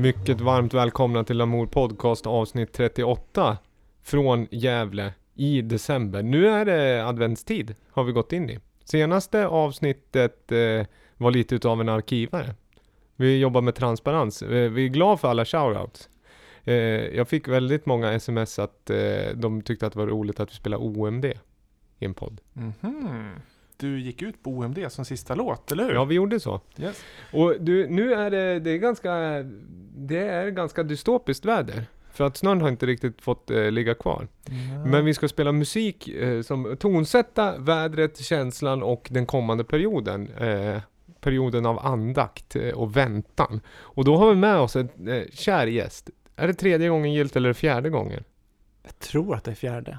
Mycket varmt välkomna till Lamour Podcast avsnitt 38 från Gävle i december. Nu är det adventstid har vi gått in i. Senaste avsnittet eh, var lite utav en arkivare. Vi jobbar med transparens. Eh, vi är glada för alla shoutouts. Eh, jag fick väldigt många sms att eh, de tyckte att det var roligt att vi spelar OMD i en podd. Mhm. Du gick ut på OMD som sista låt, eller hur? Ja, vi gjorde så. Yes. Och du, nu är det, det är ganska, det är ganska dystopiskt väder. För att snön har inte riktigt fått eh, ligga kvar. Men vi ska spela musik eh, som tonsätta vädret, känslan och den kommande perioden. Eh, perioden av andakt eh, och väntan. Och då har vi med oss en eh, kär gäst. Är det tredje gången gilt eller fjärde gången? Jag tror att det är fjärde.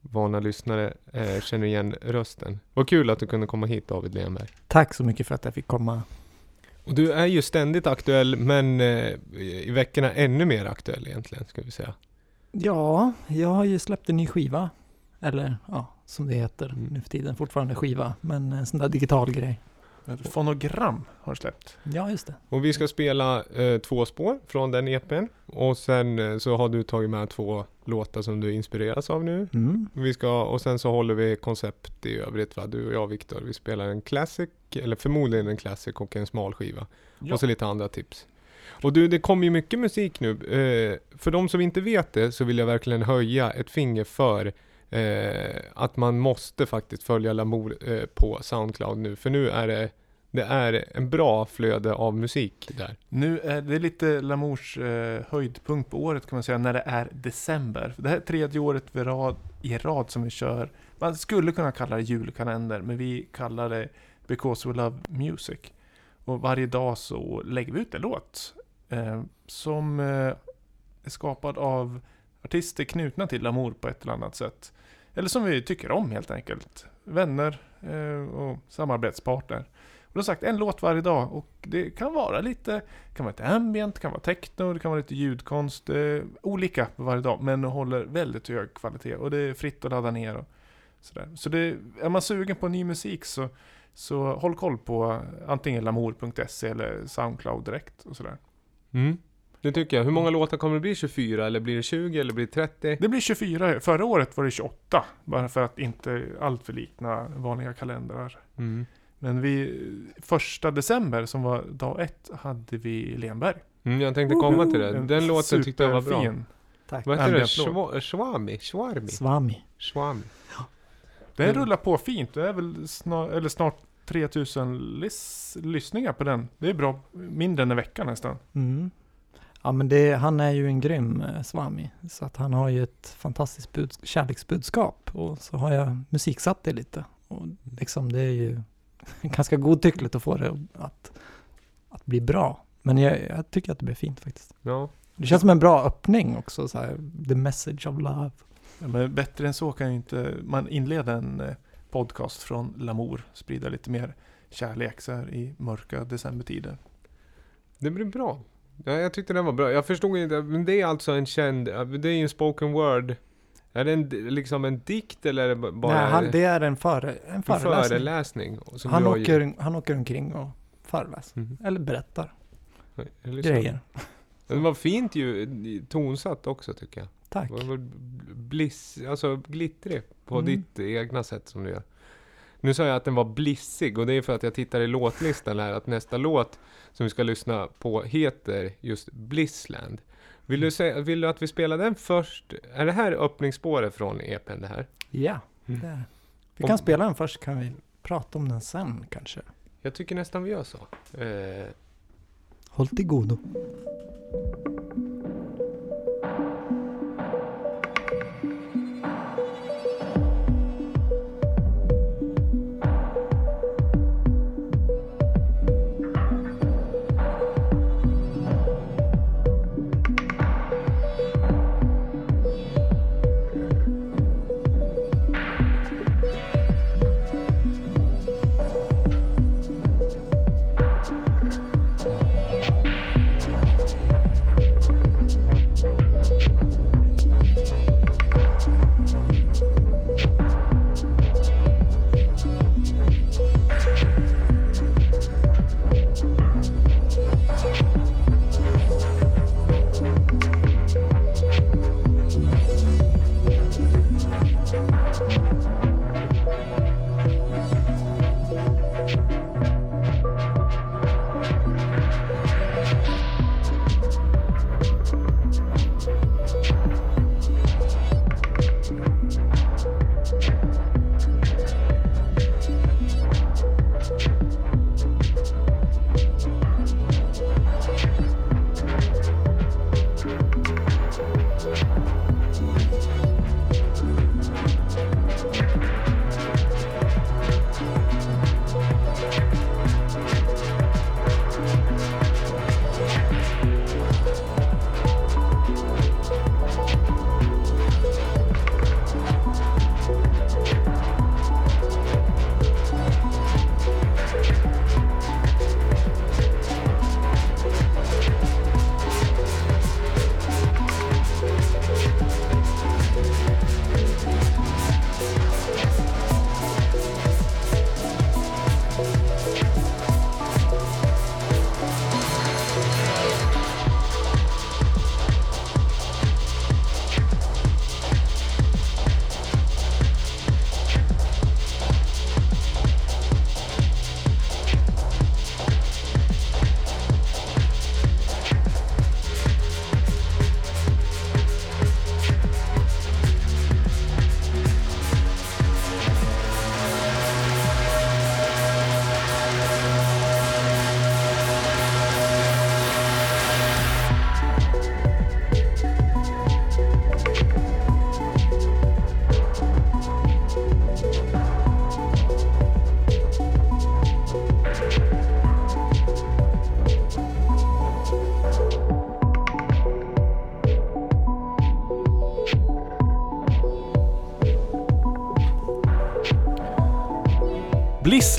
Vana lyssnare eh, känner igen rösten. Vad kul att du kunde komma hit David Lenberg. Tack så mycket för att jag fick komma. Och du är ju ständigt aktuell, men eh, i veckorna ännu mer aktuell egentligen, ska vi säga. Ja, jag har ju släppt en ny skiva. Eller ja, som det heter Mm. nu för tiden. Fortfarande skiva, men en sån där digital grej. Ett Fonogram har släppt. Ja, just det. Och vi ska spela eh, två spår från den EPn. Och sen eh, så har du tagit med två låtar som du inspireras av nu. Mm. Vi ska, och sen så håller vi koncept i övrigt va? Du och jag Viktor. Vi spelar en classic, eller förmodligen en classic och en smal skiva. Ja. Och så lite andra tips. Och du, det kommer ju mycket musik nu. Eh, för de som inte vet det så vill jag verkligen höja ett finger för eh, att man måste faktiskt följa Lamour eh, på Soundcloud nu. För nu är det, det är en bra flöde av musik där. Nu eh, är det lite Lamours eh, höjdpunkt på året kan man säga, när det är december. Det här är tredje året vi rad, i rad som vi kör. Man skulle kunna kalla det julkalender, men vi kallar det Because We Love Music. Och varje dag så lägger vi ut en låt eh, som eh, är skapad av artister knutna till Lamour på ett eller annat sätt. Eller som vi tycker om helt enkelt. Vänner eh, och samarbetspartner. Och då sagt en låt varje dag och det kan vara lite, kan vara lite ambient, kan vara techno, det kan vara lite ljudkonst, eh, olika varje dag men håller väldigt hög kvalitet och det är fritt att ladda ner och sådär. Så det, är man sugen på ny musik så, så håll koll på antingen lamour.se eller Soundcloud direkt och sådär. Mm. Det tycker jag. Hur många låtar kommer det bli? 24? Eller blir det 20? Eller blir det 30? Det blir 24, förra året var det 28, bara för att inte allt för likna vanliga kalendrar. Mm. Men vi, första december som var dag ett hade vi Lenberg. Mm, jag tänkte komma till det. En Den låten tyckte jag var bra. Tack. Vad heter det? Schwa- Schwami? Schwarmi? Swami. Schwami. Den Mm. rullar på fint. Det är väl snart, eller snart 3000 lys, lyssningar på den. Det är bra. Mindre än en vecka nästan. Mm. Ja, men det, han är ju en grym eh, Swami. Så att han har ju ett fantastiskt bud, kärleksbudskap. Och så har jag musiksatt det lite. Och liksom det är ju ganska godtyckligt att få det att, att bli bra. Men jag, jag tycker att det blir fint faktiskt. Ja. Det känns som en bra öppning också, så här, the message of love. Ja, men bättre än så kan ju inte man inleda en eh, podcast från Lamour. Sprida lite mer kärlek så här i mörka decembertider. Det blir bra. Ja, jag tyckte den var bra. Jag förstod inte, men det är alltså en känd, det är ju en spoken word. Är det en, liksom en dikt eller är det bara Nej, han, det är en, före, en en föreläsning. föreläsning? Som Han åker, han åker omkring och föreläser. Mhm. Eller berättar grejer. Den var fint ju tonsatt också tycker jag. Tack. Det var bliss, alltså glittrig på Mm. ditt egna sätt som du gör. Nu sa jag att den var blissig och det är för att jag tittar i låtlistan här att nästa låt som vi ska lyssna på heter just Blissland. Vill du, säga, vill du att vi spelar den först? Är det här öppningsspåret från EPn det här? Ja, Mm. det är. Vi Om- kan spela den först, kan vi prata om den sen kanske. Jag tycker nästan vi gör så. Eh, Håll till godo.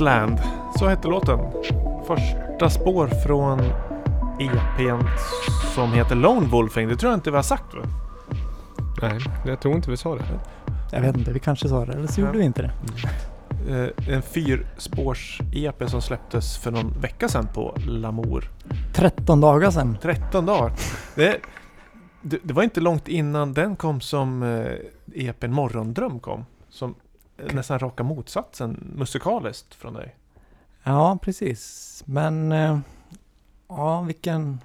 Missland, så hette låten. Första spår från EPn som heter Lone Wolfing. Det tror jag inte vi har sagt va? Nej, jag tror inte vi sa det. Jag vet inte, vi kanske sa det, eller så Ja. gjorde vi inte det. Eh, en fyrspårs-EP som släpptes för någon vecka sedan på Lamour. 13 dagar sedan. 13 dagar. Det, det, det var inte långt innan den kom som eh, EPn Morgondröm kom. Som nästan raka motsatsen musikaliskt från dig. Ja, precis. Men, eh, ja, vilken...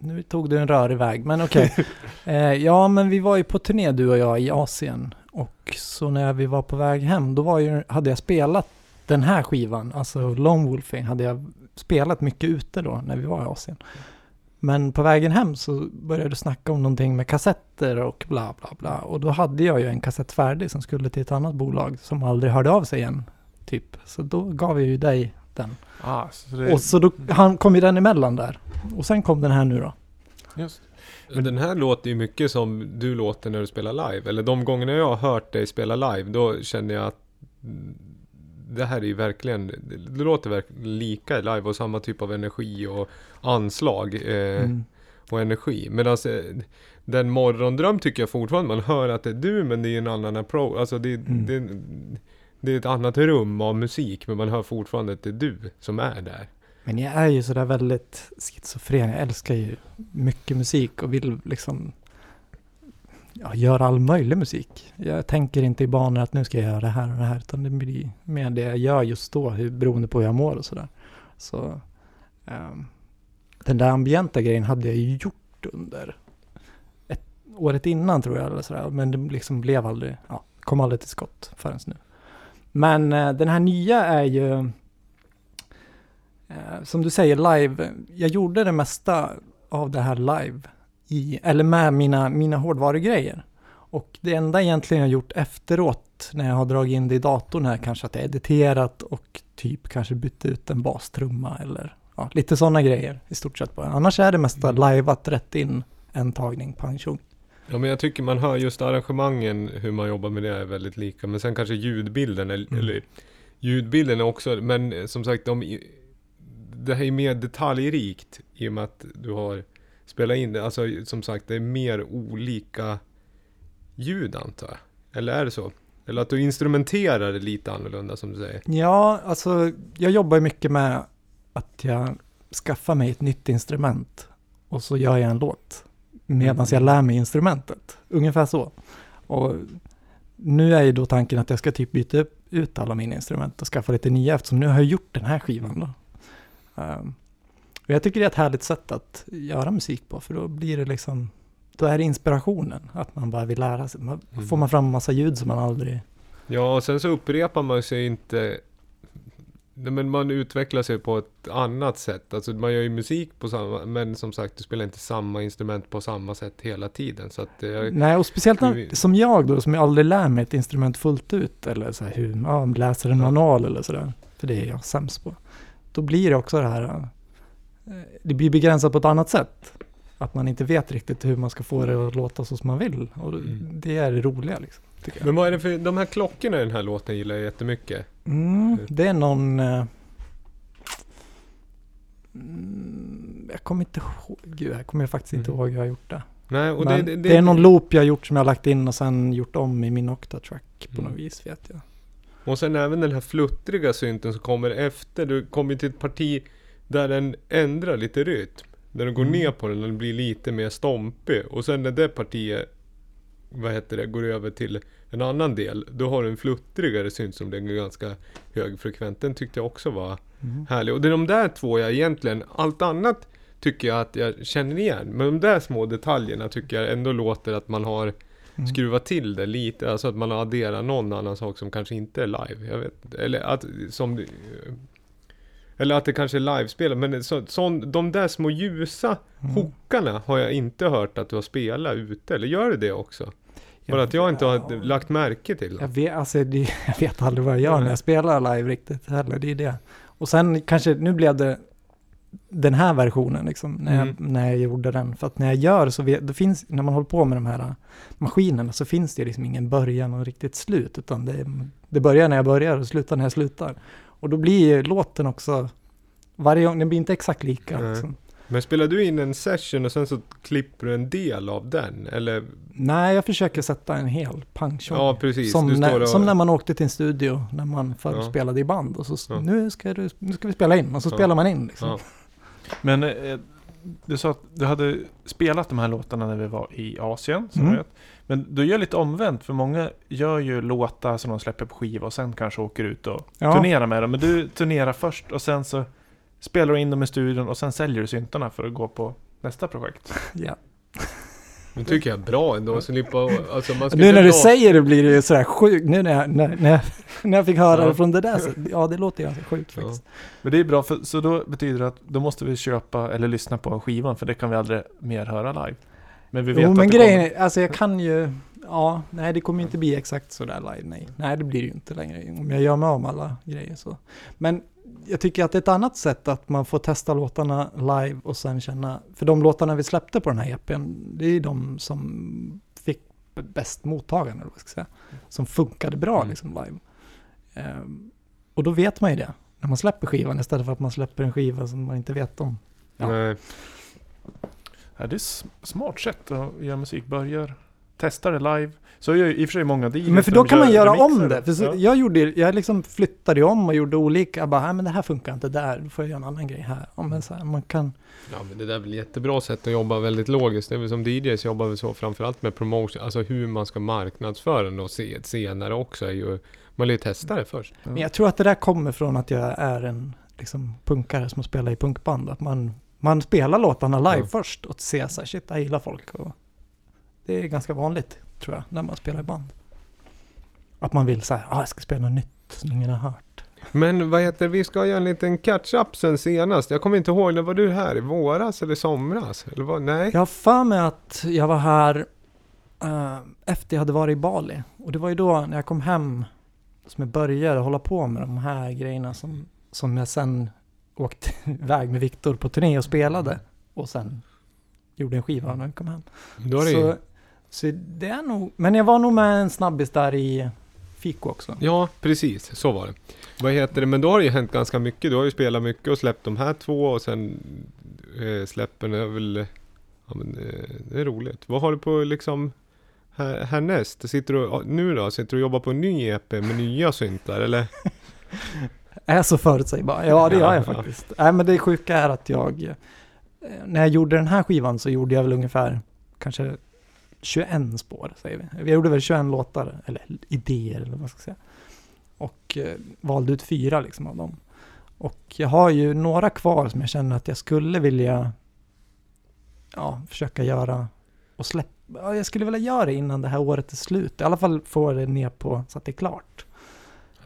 Nu tog du en rörig väg, men okej. eh, ja, men vi var ju på turné du och jag i Asien. Och så när vi var på väg hem, då var ju, hade jag spelat den här skivan, alltså Lone Wolfing, hade jag spelat mycket ute då när vi var i Asien. Men på vägen hem så började du snacka om någonting med kassetter och bla bla bla. Och då hade jag ju en kassett färdig som skulle till ett annat bolag som aldrig hörde av sig igen. Typ. Så då gav jag ju dig den. Ah, så det, Och så då han kom ju den emellan där. Och sen kom den här nu då. just. Men den här låter ju mycket som du låter när du spelar live. Eller de gångerna jag har hört dig spela live, då känner jag att det här är ju verkligen, det låter verkligen lika live och samma typ av energi och anslag eh, Mm. och energi. Medan eh, den morgondröm tycker jag fortfarande man hör att det är du men det är en annan approach. Alltså det, Mm. det, det är ett annat rum av musik men man hör fortfarande att det är du som är där. Men jag är ju sådär väldigt schizofren. Jag älskar ju mycket musik och vill liksom ja, gör all möjlig musik. Jag tänker inte i banor att nu ska jag göra det här och det här, utan det blir mer det jag gör just då, hur, beroende på hur jag mår och sådär. Så um, den där ambienta grejen hade jag ju gjort under ett, året innan tror jag, eller sådär. men det liksom blev aldrig, ja, kom aldrig till skott förrän nu. Men uh, den här nya är ju uh, som du säger, live. Jag gjorde det mesta av det här live. I, eller med mina, mina hårdvarugrejer. Och det enda egentligen jag gjort efteråt, när jag har dragit in det i datorn här, kanske att jag editerat och typ kanske bytt ut en bastrumma eller ja, lite sådana grejer i stort sett bara. Annars är det mesta liveat rätt in en tagning, pang tjong. Ja men jag tycker man hör just arrangemangen, hur man jobbar med det är väldigt lika. Men sen kanske ljudbilden, är, Mm. eller ljudbilden är också, men som sagt de, det här är mer detaljrikt i och med att du har spelat in det. Alltså som sagt det är mer olika ljud antar jag. Eller är det så? Eller att du instrumenterar det lite annorlunda som du säger. Ja, alltså jag jobbar mycket med att jag skaffar mig ett nytt instrument och så gör jag en låt medan jag lär mig instrumentet. Ungefär så. Och nu är ju då tanken att jag ska typ byta ut alla mina instrument och skaffa lite nya eftersom nu har jag gjort den här skivan då. Ehm, och jag tycker det är ett härligt sätt att göra musik på för då blir det liksom, då är det inspirationen att man bara vill lära sig. Man, Mm. Får man fram en massa ljud som man aldrig Ja och sen så upprepar man sig inte Nej, men man utvecklar sig på ett annat sätt. Alltså man gör ju musik på samma, men som sagt du spelar inte samma instrument på samma sätt hela tiden. Så att jag, Nej, och speciellt när, som jag då, som jag aldrig lär mig ett instrument fullt ut, eller så här, hur, ja, läser en manual eller sådär, för det är jag sämst på. Då blir det också det här, eh, det blir begränsat på ett annat sätt. Att man inte vet riktigt hur man ska få det att låta så som man vill. Och Mm. det är det roliga liksom, men vad är det för, de här klockorna i den här låten gillar jag jättemycket. Mm, det är någon... eh, Mm, jag kommer inte ihåg, gud, jag kommer faktiskt inte Mm. ihåg hur jag har gjort det. Nej, och Men det, det, är någon loop jag har gjort som jag har lagt in och sen gjort om i min Octatrack på Mm. något vis vet jag. Och sen även den här fluttriga synten som kommer efter. Du kommer till ett parti där den ändrar lite rytm. Där du går Mm. ner på den den blir lite mer stompig. Och sen när det partiet, vad heter det, går över till en annan del. Då har du en fluttrigare synt som den är ganska högfrekvent. Den tyckte jag också var Mm. härlig. Och det är de där två jag egentligen, allt annat tycker jag att jag känner igen. Men de där små detaljerna tycker jag ändå låter att man har Mm. skruva till det lite, alltså att man adderar någon annan sak som kanske inte är live. Jag vet. Eller att som Eller att det kanske är livespelat, men så, sån, de där små ljusa Mm. hookarna har jag inte hört att du har spelat ute, eller gör du det också? Bara att jag inte har lagt märke till Jag dem. vet, alltså, det, jag vet aldrig vad jag gör när jag spelar live riktigt heller, det är det. Och sen kanske, nu blev det den här versionen liksom, när, Mm. jag, när jag gjorde den. För att när jag gör så vet, det finns, när man håller på med de här maskinerna så finns det liksom ingen början och riktigt slut, utan det, det börjar när jag börjar och slutar när jag slutar. Och då blir ju låten också, varje gång, den blir inte exakt lika. Nej. Liksom. Men spelar du in en session och sen så klipper du en del av den? Eller? Nej, jag försöker sätta en hel pangtjong. Ja, precis. Som, du när, står och... som när man åkte till en studio, när man förr Ja. spelade i band. Och så, Ja. nu, ska du, nu ska vi spela in, och så Ja. spelar man in. Liksom. Ja. Men eh, du sa att du hade spelat de här låtarna när vi var i Asien, som Mm. vet. Men du gör lite omvänt, för många gör ju låtar som de släpper på skiva och sen kanske åker ut och Ja. turnerar med dem. Men du turnerar först och sen så spelar du in dem i studion och sen säljer du syntarna för att gå på nästa projekt. Ja. Men tycker jag är bra ändå, så slippa... Alltså man ska Nu när du säger det blir det ju sådär sjukt. Nu när jag, när, när jag, när jag fick höra Ja. det från det där, så, ja det låter ganska sjukt Ja. faktiskt. Men det är bra, för, så då betyder det att då måste vi köpa eller lyssna på skivan, för det kan vi aldrig mer höra live. Men vi vet Jo att men det grejen kommer. är, alltså jag kan ju, ja, nej det kommer inte bli exakt sådär live, nej. Nej det blir det ju inte längre, om jag gör mig av med alla grejer så. Men jag tycker att det är ett annat sätt att man får testa låtarna live och sen känna, för de låtarna vi släppte på den här EPn, det är de som fick bäst mottagande, eller vad jag ska säga. Som funkade bra Mm. liksom live. Ehm, och då vet man ju det, när man släpper skivan istället för att man släpper en skiva som man inte vet om. Ja. Nej. Ja, det är smart sätt att göra musik. Börjar testa det live. Så gör ju i och för sig många DJs. Men för då kan man göra remixer. om det. För så, Ja. jag, gjorde, jag liksom flyttade om och gjorde olika. Jag bara, nej men det här funkar inte där. Då får jag göra en annan grej här. Ja, men så här man kan... Ja men det där är väl jättebra sätt att jobba väldigt logiskt. Det är väl som DJs jobbar väl så framförallt med promotion, alltså hur man ska marknadsföra den och se senare också är ju, man vill ju testa det först. Ja. Men jag tror att det där kommer från att jag är en liksom, punkare som spelar i punkband. Att man, man spelar låtarna live Ja. först och ser så här, shit, jag gillar folk. Och det är ganska vanligt, tror jag, när man spelar i band. Att man vill säga, ah, jag ska spela något nytt som ingen har hört. Men vad heter vi ska göra en liten catch-up sen senast. Jag kommer inte ihåg, när var du här? I våras eller somras? Eller vad? Nej? Jag har för mig att jag var här eh, efter jag hade varit i Bali. Och det var ju då när jag kom hem som jag började hålla på med de här grejerna som, som jag sen åkte iväg med Viktor på turné och spelade. Och sen gjorde en skiva när jag kom hem. Då är det Så, så det är nog, men jag var nog med en snabbis där i Fiko också. Ja, precis. Så var det. Vad heter det? Men då har det ju hänt ganska mycket. Du har ju spelat mycket och släppt de här två och sen eh, släppen är väl... Ja men eh, det är roligt. Vad har du på liksom här, härnäst? Sitter du, nu då? Sitter du och jobbar på en ny EP med nya syntar eller? Är så förutsägbar? Ja, det gör jag Ja, ja. faktiskt. Nej, men det sjuka är att jag, eh, när jag gjorde den här skivan så gjorde jag väl ungefär kanske 21 spår, säger vi. Jag gjorde väl 21 låtar, eller idéer eller vad man ska säga. Och eh, valde ut fyra liksom av dem. Och jag har ju några kvar som jag känner att jag skulle vilja ja, försöka göra och släppa. Ja, jag skulle vilja göra det innan det här året är slut. I alla fall få det ner på så att det är klart.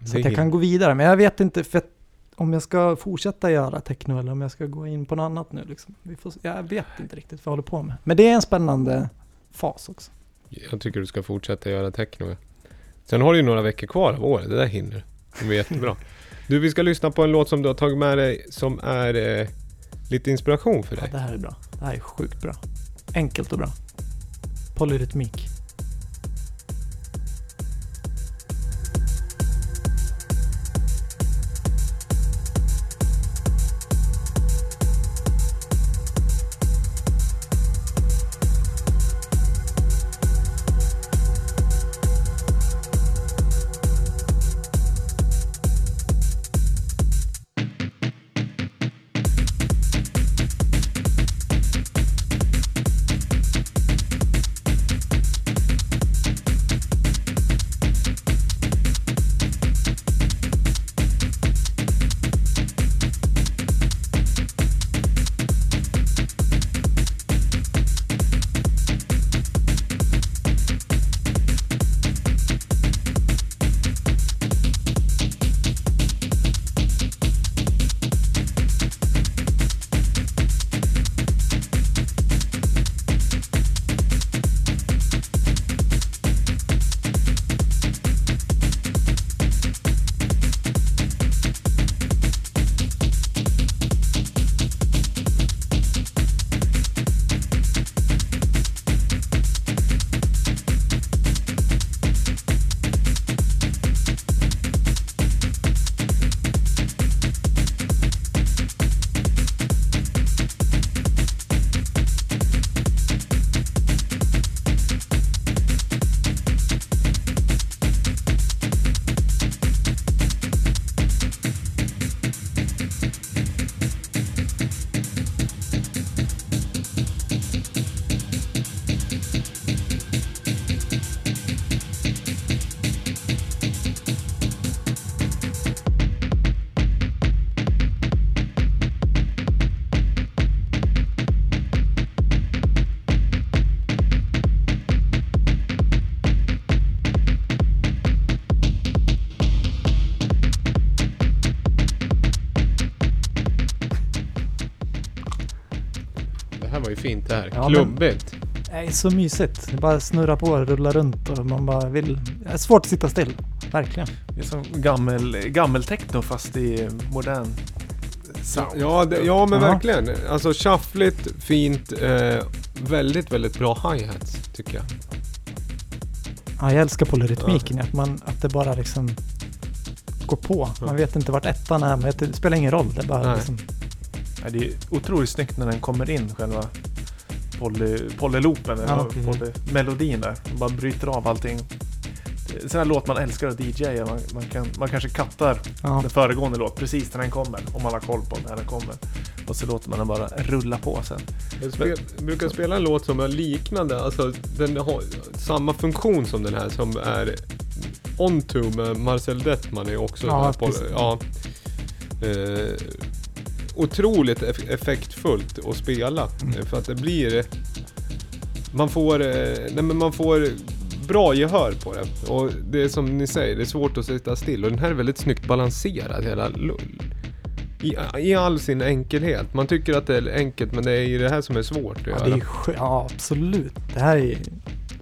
Så att jag kan gå vidare. Men jag vet inte för om jag ska fortsätta göra techno eller om jag ska gå in på något annat nu. Liksom. Får, jag vet inte riktigt vad jag håller på med. Men det är en spännande fas också. Jag tycker du ska fortsätta göra techno. Sen har du ju några veckor kvar av året. Det där hinner Det blir jättebra. Du, vi ska lyssna på en låt som du har tagit med dig som är eh, lite inspiration för Ja, dig. det här är bra. Det här är sjukt bra. Enkelt och bra. Polyrytmik. Ja, men- Klubbigt. Det är så mysigt. Det bara snurrar på, rullar runt och man bara vill... Det är svårt att sitta still. Verkligen. Det är som gammel, gammeltechno fast i modern sound. Ja, det, ja men Ja. verkligen. Alltså shuffligt, fint. Eh, väldigt, väldigt bra hi-hats tycker jag. Ja, jag älskar polyrytmiken. Att, man, att det bara liksom går på. Man Ja. vet inte vart ettan är. Vet, det spelar ingen roll. Det bara Nej. liksom... Ja, det är otroligt snyggt när den kommer in själva poly, polyloopen, eller Ja. Mm. polymelodin där. Man bara bryter av allting. Sån här låt man älskar att DJa. Man, man, kan, man kanske kattar Ja. den föregående låt precis när den kommer. Om man har koll på när den kommer. Och så låter man den bara rulla på sen. Jag spel, brukar spela en låt som är liknande, alltså den har samma funktion som den här som är On-To med Marcel Dettman är också Ja, på, ja, eh, otroligt eff- effektfullt att spela Mm. för att det blir man får, eh, nej men man får bra gehör på det och det är som ni säger, det är svårt att sitta still och den här är väldigt snyggt balanserad hela. I, I all sin enkelhet. Man tycker att det är enkelt men det är ju det här som är svårt att Ja, göra. det är ja, absolut. Det här är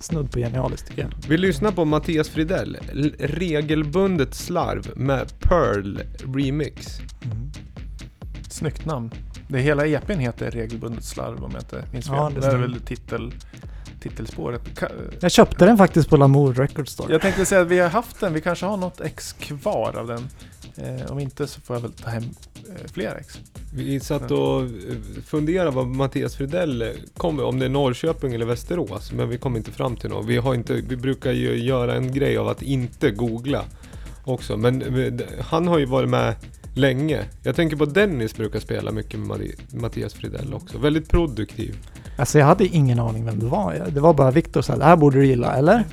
snudd på genialiskt tycker jag. Vi lyssnar på Mattias Fridell, regelbundet slarv med Pearl Remix. Mm. Snyggt namn. Det hela EPn heter regelbundet slarv om jag inte minns fel. Ja, det det, är väl titel, titelspåret. Jag köpte den faktiskt på Lamour Record Store. Jag tänkte säga att vi har haft den, vi kanske har något ex kvar av den. Eh, om inte så får jag väl ta hem eh, fler ex. Vi satt och eh, funderade vad Mattias Fridell kommer, om det är Norrköping eller Västerås, men vi kom inte fram till något. Vi, har inte, vi brukar ju göra en grej av att inte googla också, men eh, han har ju varit med länge. Jag tänker på Dennis brukar spela mycket med Matti- Mattias Fridell också. Väldigt produktiv. Alltså jag hade ingen aning vem det var. Det var bara Viktor sa det här borde du gilla, eller?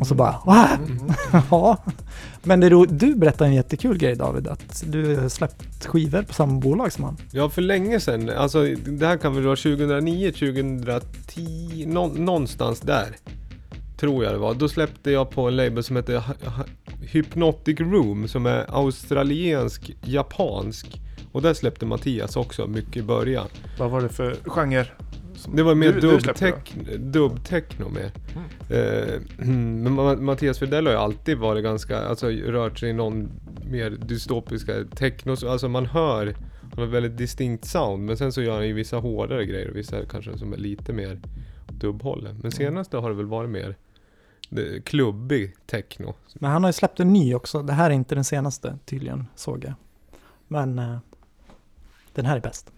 Och så bara, va? Mm. Ja. Men det ro- du berättade en jättekul grej David, att du har släppt skivor på samma bolag som han. Ja, för länge sedan. Alltså, det här kan väl vara 2009, 2010, nå, någonstans där. Tror jag det var. Då släppte jag på en label som heter Hypnotic Room, som är australiensk, japansk. Och där släppte Mattias också mycket i början. Vad var det för genre? Det var mer dubb-techno dubb techno mer. Eh, men Ma- Mattias Fridell har ju alltid varit ganska, alltså rört sig i någon mer dystopiska techno, alltså man hör, han har väldigt distinkt sound, men sen så gör han ju vissa hårdare grejer och vissa kanske som är lite mer dubbhållen. Men senaste har det väl varit mer klubbig techno. Men han har ju släppt en ny också. Det här är inte den senaste tydligen, såg jag. Men eh, den här är bäst.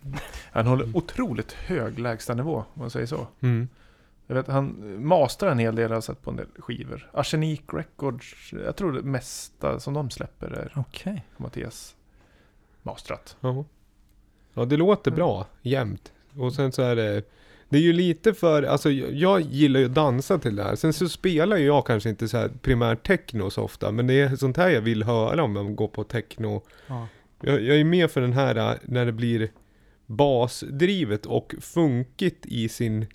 Han håller otroligt hög lägstanivå, om man säger så. Mm. Jag vet, han masterar en hel del, jag har sett på en del skivor. Arsenik Records, jag tror det mesta som de släpper är Okej. Mattias masterat. Ja. ja, det låter bra jämt. Och sen så är det det är ju lite för, alltså jag, gillar ju att dansa till det här. Sen så spelar ju jag kanske inte så här primärt techno så ofta. Men det är sånt här jag vill höra om jag går på techno. Ja. Jag, jag är med för den här äh, när det blir basdrivet och funkigt i sin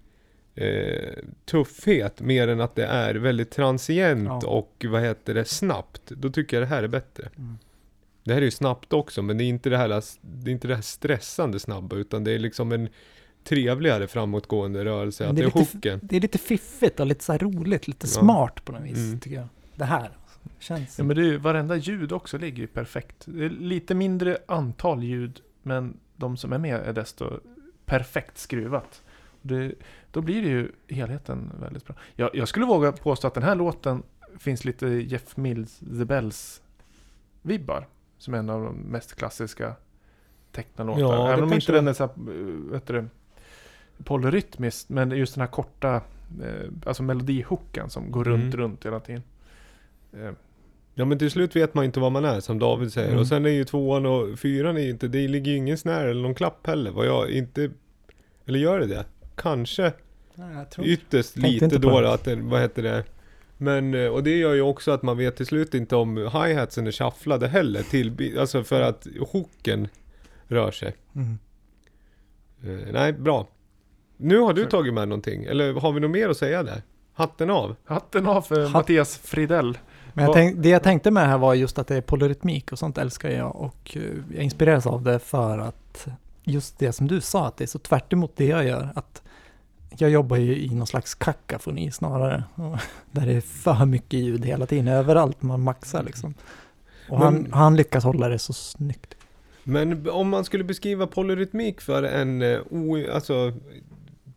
eh, tuffhet. Mer än att det är väldigt transient Ja. och vad heter det, snabbt. Då tycker jag det här är bättre. Mm. Det här är ju snabbt också, men det är inte det här, det är inte det här stressande snabba, utan det är liksom en trevligare framåtgående rörelse. Att det är lite- hooken. Det är lite fiffigt och lite så här roligt, lite Ja. smart på något vis Mm. tycker jag. Det här känns... Ja, men det är ju, varenda ljud också ligger ju perfekt. Det är lite mindre antal ljud, men de som är med är desto perfekt skruvat. Det, då blir det ju helheten väldigt bra. Jag, jag skulle våga påstå att den här låten finns lite Jeff Mills The Bells-vibbar. Som är en av de mest klassiska technolåtarna. Ja, Även om inte den är så här, eh, vet du, polyrytmiskt, men just den här korta, eh, alltså melodihooken som går runt, Mm. runt hela tiden. Eh, Ja men till slut vet man inte vad man är som David säger. Mm. Och sen är ju tvåan och fyran är ju inte, det ligger ju ingen snär eller någon klapp heller. Vad jag inte, eller gör det det? Kanske Nej, jag tror ytterst Tänkte lite då, att det, vad heter det? Men, eh, och det gör ju också att man vet till slut inte om hi-hatsen är shufflade heller. Till, alltså för att hooken rör sig. Mm. Eh, nej, bra. Nu har du Så- tagit med någonting, eller har vi något mer att säga där? Hatten av. Hatten av för Hatt- Mattias Fridell. Men jag tänk, det jag tänkte med det här var just att det är polyrytmik och sånt älskar jag och eh, jag inspireras av det för att just det som du sa, att det är så tvärt emot det jag gör. Att jag jobbar ju i någon slags kakafoni snarare. Där det är för mycket ljud hela tiden, överallt man maxar liksom. Och han, Men- han lyckas hålla det så snyggt. Men om man skulle beskriva polyrytmik för en, eh, alltså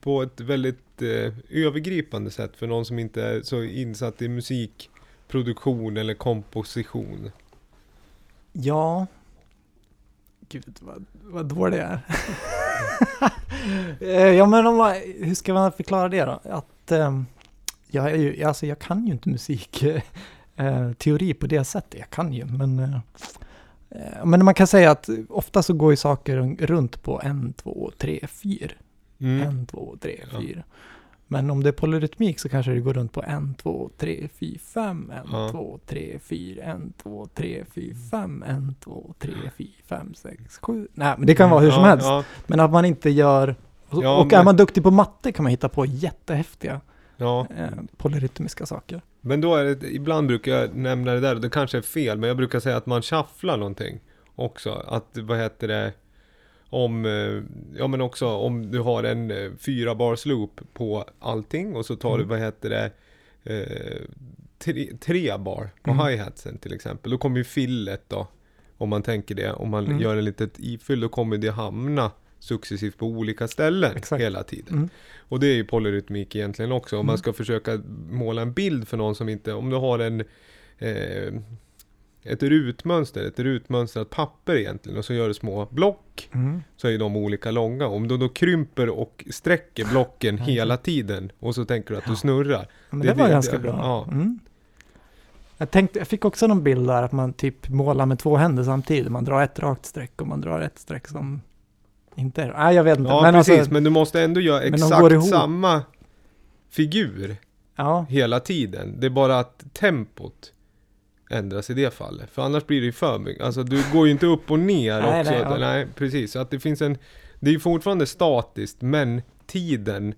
på ett väldigt eh, övergripande sätt för någon som inte är så insatt i musikproduktion eller komposition. Ja. Gud vad, vad dålig jag är. Eh, ja men om man, hur ska man förklara det då? Att ehm, jag, är ju, alltså jag kan ju inte musik eh, teori på det sättet. Jag kan ju men eh, eh, men man kan säga att ofta så går ju saker runt på en, två, tre, fyra. Mm. En, två, tre, Ja. fyra. Men om det är polyrytmik så kanske det går runt på en, två, tre, fyra, fem, en, Ja. två, tre, fyra, en, två, tre, fyra, fem, en, två, tre, fyra, fem, sex, sju. Nej, men det kan vara hur som Ja, helst. Ja, Men att man inte gör... Och, Ja, och är men- man duktig på matte kan man hitta på jättehäftiga ja. eh, polyrytmiska saker. Men då är det, ibland brukar jag nämna det där, och det kanske är fel, men jag brukar säga att man shufflar någonting också. Att, vad heter det, om, eh, ja men också om du har en eh, fyra bars loop på allting och så tar du, Mm. vad heter det, eh, tre, tre bar på Mm. hi-hatsen till exempel. Då kommer ju fillet då, om man tänker det. Om man Mm. gör ett litet ifyll, då kommer det hamna successivt på olika ställen Exakt. hela tiden. Mm. Och det är ju polyrytmik egentligen också. Om man Mm. ska försöka måla en bild för någon som inte, om du har en eh, ett rutmönster, ett rutmönstrat papper egentligen och så gör du små block Mm. så är de olika långa. Om du då krymper och sträcker blocken Ja. hela tiden och så tänker du att du snurrar. Men Det det, var vet ganska jag. bra. Ja. Mm. Jag, tänkte, jag fick också någon bild där att man typ målar med två händer samtidigt. Man drar ett rakt streck och man drar ett streck som inte är... Nej, jag vet inte. Ja men precis, alltså, men du måste ändå göra exakt samma figur ja, hela tiden. Det är bara att tempot ändras i det fallet. För annars blir det ju för mycket. Alltså du går ju inte upp och ner Nej, också. nej, ja. nej, precis. Så att det finns en... Det är ju fortfarande statiskt, men tiden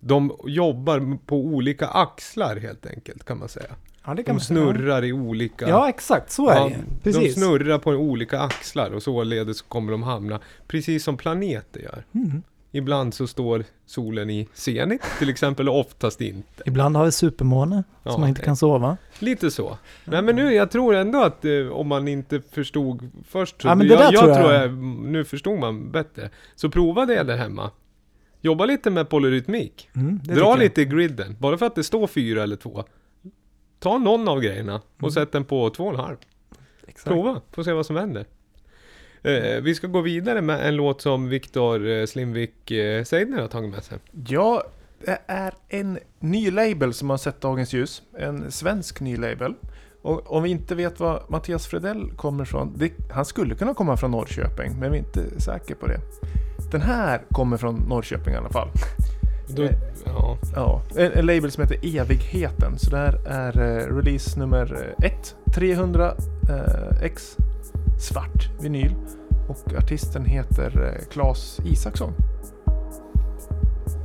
de jobbar på olika axlar helt enkelt kan man säga. ja, kan De man säga. snurrar i olika... Ja, exakt. Så är Ja, det. Precis. De snurrar på olika axlar och således kommer de hamna precis som planeter gör. Mm. Ibland så står solen i zenit till exempel och oftast inte. Ibland har vi supermåne Ja, som man inte kan sova. Lite så. Nej men nu, jag tror ändå att eh, om man inte förstod först så, Ja, men det jag, jag tror tror jag- jag, nu förstod man bättre. Så prova det där hemma. Jobba lite med polyrytmik. Mm, Dra jag. lite i griden. Bara för att det står fyra eller två. Ta någon av grejerna och Mm. sätt den på två och en halv. Exakt. Prova, får se vad som händer. Eh, vi ska gå vidare med en låt som Viktor eh, Slimvik eh, Seidner har tagit med sig. Ja, det är en ny label som har sett dagens ljus. En svensk ny label. Och om vi inte vet var Mattias Fredell kommer från. Det, han skulle kunna komma från Norrköping, men vi är inte säkra på det. Den här kommer från Norrköping i alla fall. Då, Eh. ja. Ja, en, en label som heter Evigheten. Så det här är eh, release nummer 1. 300 eh, x svart vinyl. Och artisten heter eh, Claes Isaksson.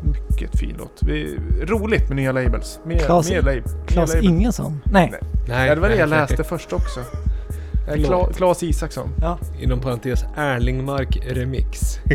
Mycket fin låt. Vi, roligt med nya labels. Mer, Claes- mer, lab, Claes label. Ingesson? Nej. Nej. Nej, Ja, det var det jag nej. läste först också. Eh. Kla, Claes Isaksson. Ja. Inom parentes Erlingmark Remix.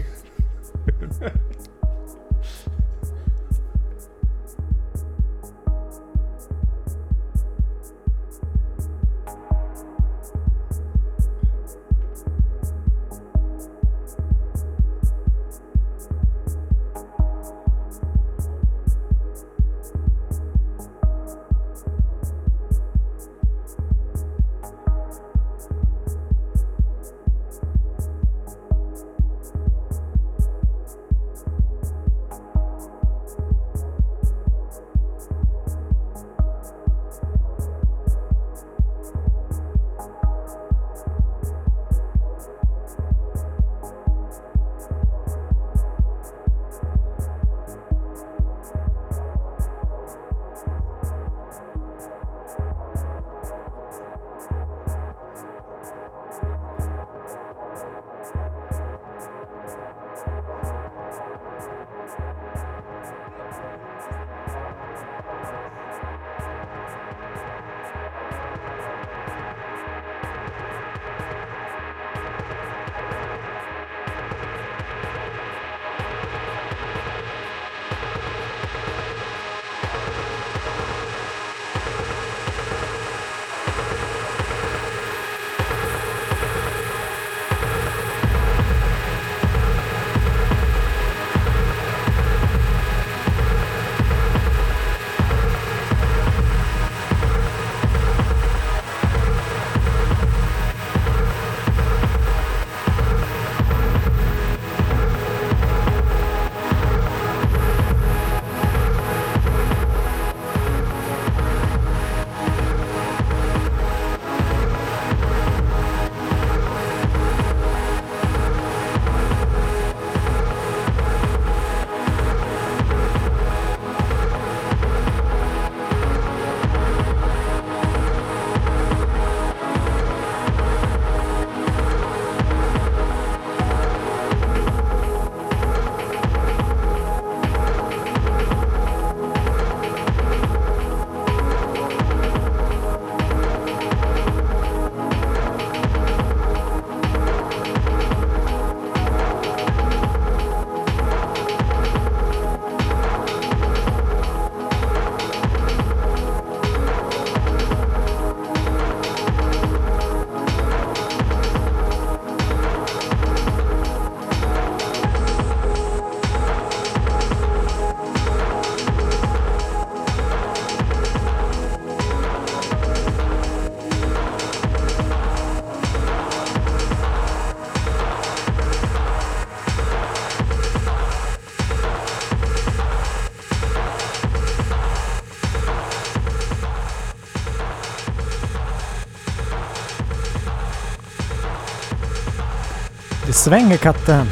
svänger katten.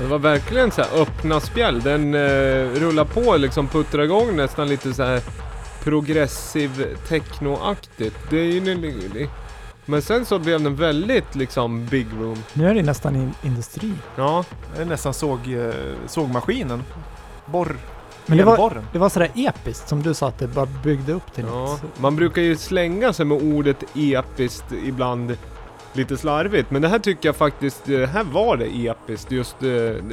Det var verkligen så här öppna spjäll. Den eh, rullar på liksom, puttrar igång nästan lite så här progressiv techno-aktigt. Det är ju Men sen så blev den väldigt liksom big room. Nu är det nästan in industri. Ja, Det är nästan såg, eh, sågmaskinen. Borr. Men det var, det var sådär episkt som du sa att det bara byggde upp till ja. något. Man brukar ju slänga sig med ordet episkt ibland lite slarvigt. Men det här tycker jag faktiskt, eh, här var det episkt. Just eh,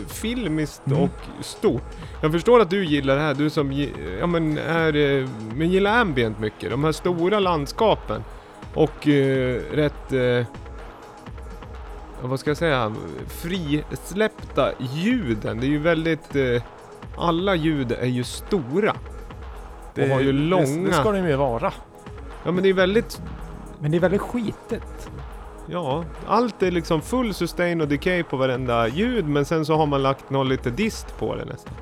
filmiskt Mm. och stort. Jag förstår att du gillar det här, du som ja, men är, eh, men gillar ambient mycket. De här stora landskapen. Och eh, rätt, eh, vad ska jag säga, frisläppta ljuden. Det är ju väldigt, eh, alla ljud är ju stora. och har ju Det, långa... det ska de ju vara. Ja men det är väldigt, Men det är väldigt skitigt. Ja, allt är liksom full sustain och decay på varenda ljud men sen så har man lagt någon lite dist på det nästan.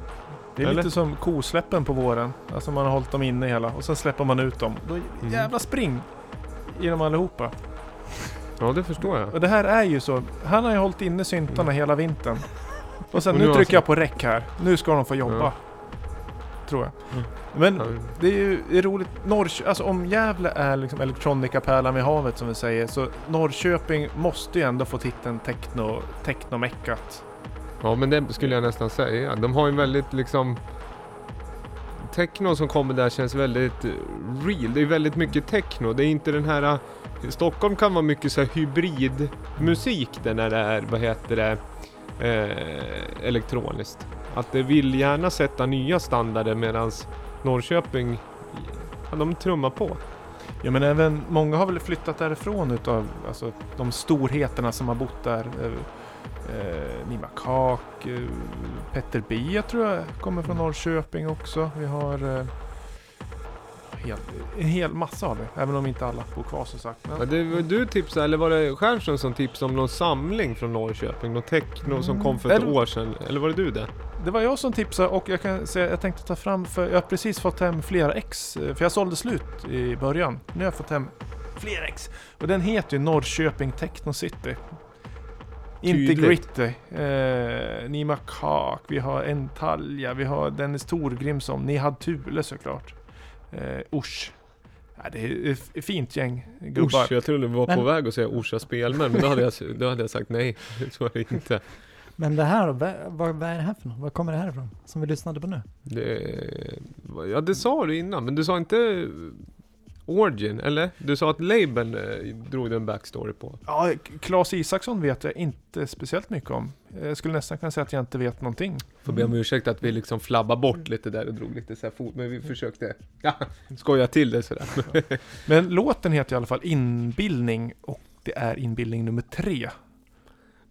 Det är Eller? lite som kosläppen på våren. Alltså man har hållit dem inne hela och sen släpper man ut dem. Då Mm. jävla spring i dem allihopa. Ja det förstår jag. Och det här är ju så. Han har ju hållit inne syntarna hela vintern. Och sen Och nu nu trycker han- jag på räck här. Nu ska de få jobba. Ja. Tror jag. Mm. Men det är ju det är roligt. Norrkö- alltså om Gävle är liksom elektronikapärlan vid havet som vi säger. Så Norrköping måste ju ändå få titeln techno, technomeckat. ja men det skulle jag nästan säga. De har ju väldigt liksom Techno som kommer där känns väldigt real. Det är väldigt mycket techno. Det är inte den här... eh, Stockholm kan vara mycket så här hybridmusik där när det är, vad heter det, eh, elektroniskt. Att det vill gärna sätta nya standarder medans Norrköping, ja, de trummar på. Ja men även många har väl flyttat därifrån utav alltså, de storheterna som har bott där. Eh, eh, Nima Kak, eh, Petter Bia tror jag kommer från Norrköping också. Vi har eh, helt, en hel massa har vi, även om inte alla bor kvar som sagt. Ja, Men, det var du tipsade, eller var det Stjernström som tipsade om någon samling från Norrköping? Någon techno som kom för ett Eller- år sedan? Eller var det du det? Det var jag som tipsade och jag kan säga jag tänkte ta fram, för jag har precis fått hem flera ex, eh, för jag sålde slut i början. Nu har jag fått hem fler ex. Och den heter ju Norrköping Techno City. Tydligt. Integrity, eh, Nima Kak, vi har Entalja, vi har Dennis Torgrimsson, Nihad Thule såklart. Eh, Usch. Ja, det är ett fint gäng gubbar. Usch, jag trodde du var på Men- väg att säga Orsa Spelmän, men då hade jag, då hade jag sagt nej. Så är det inte. Men det här då, vad, vad, är det här för något? Vad kommer det här ifrån? Som vi lyssnade på nu? Det, ja, det sa du innan, men du sa inte Origin, eller? Du sa att labeln eh, drog du en backstory på. Ja, Claes Isaksson vet jag inte speciellt mycket om. Jag skulle nästan kunna säga att jag inte vet någonting. Får be om ursäkt att vi liksom flabbar bort lite där och drog lite så här fot, men vi försökte ja, skoja till det sådär. Men låten heter i alla fall Inbildning och det är inbildning nummer tre.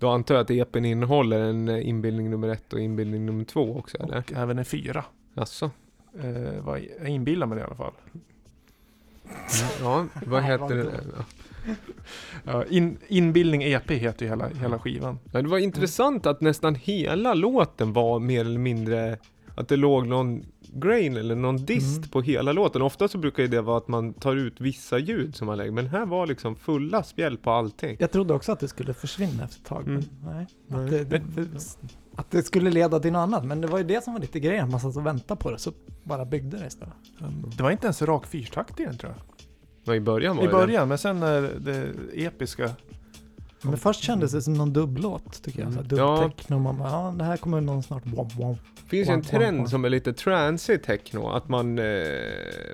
Då antar jag att EPn innehåller en eh, inbildning nummer ett och inbildning nummer två också, eller? Och även en fyra. Jaså? Eh, vad jag inbillar mig det i alla fall. Ja, vad heter det? Ja, in, inbildning EP heter ju hela, hela skivan. Ja, det var intressant att nästan hela låten var mer eller mindre att det låg någon grain eller någon dist Mm. på hela låten. Ofta så brukar det vara att man tar ut vissa ljud som man lägger, men här var liksom fulla spjäll på allting. Jag trodde också att det skulle försvinna efter ett tag. Mm. Men nej. Nej. Att, det, det, att det skulle leda till något annat. Men det var ju det som var lite grejen. Man satt och väntade på det. Så bara byggde det istället. Det var inte ens rak fyrtakt i den tror jag. Ja, I början var I det början, men sen när det episka. Men först kändes det som någon dubblåt tycker jag. Mm. Ja. Dubbtechno. Man bara, ja det här kommer någon snart. Wow, wow. Finns ju en trend som är lite transy techno, att man... Eh,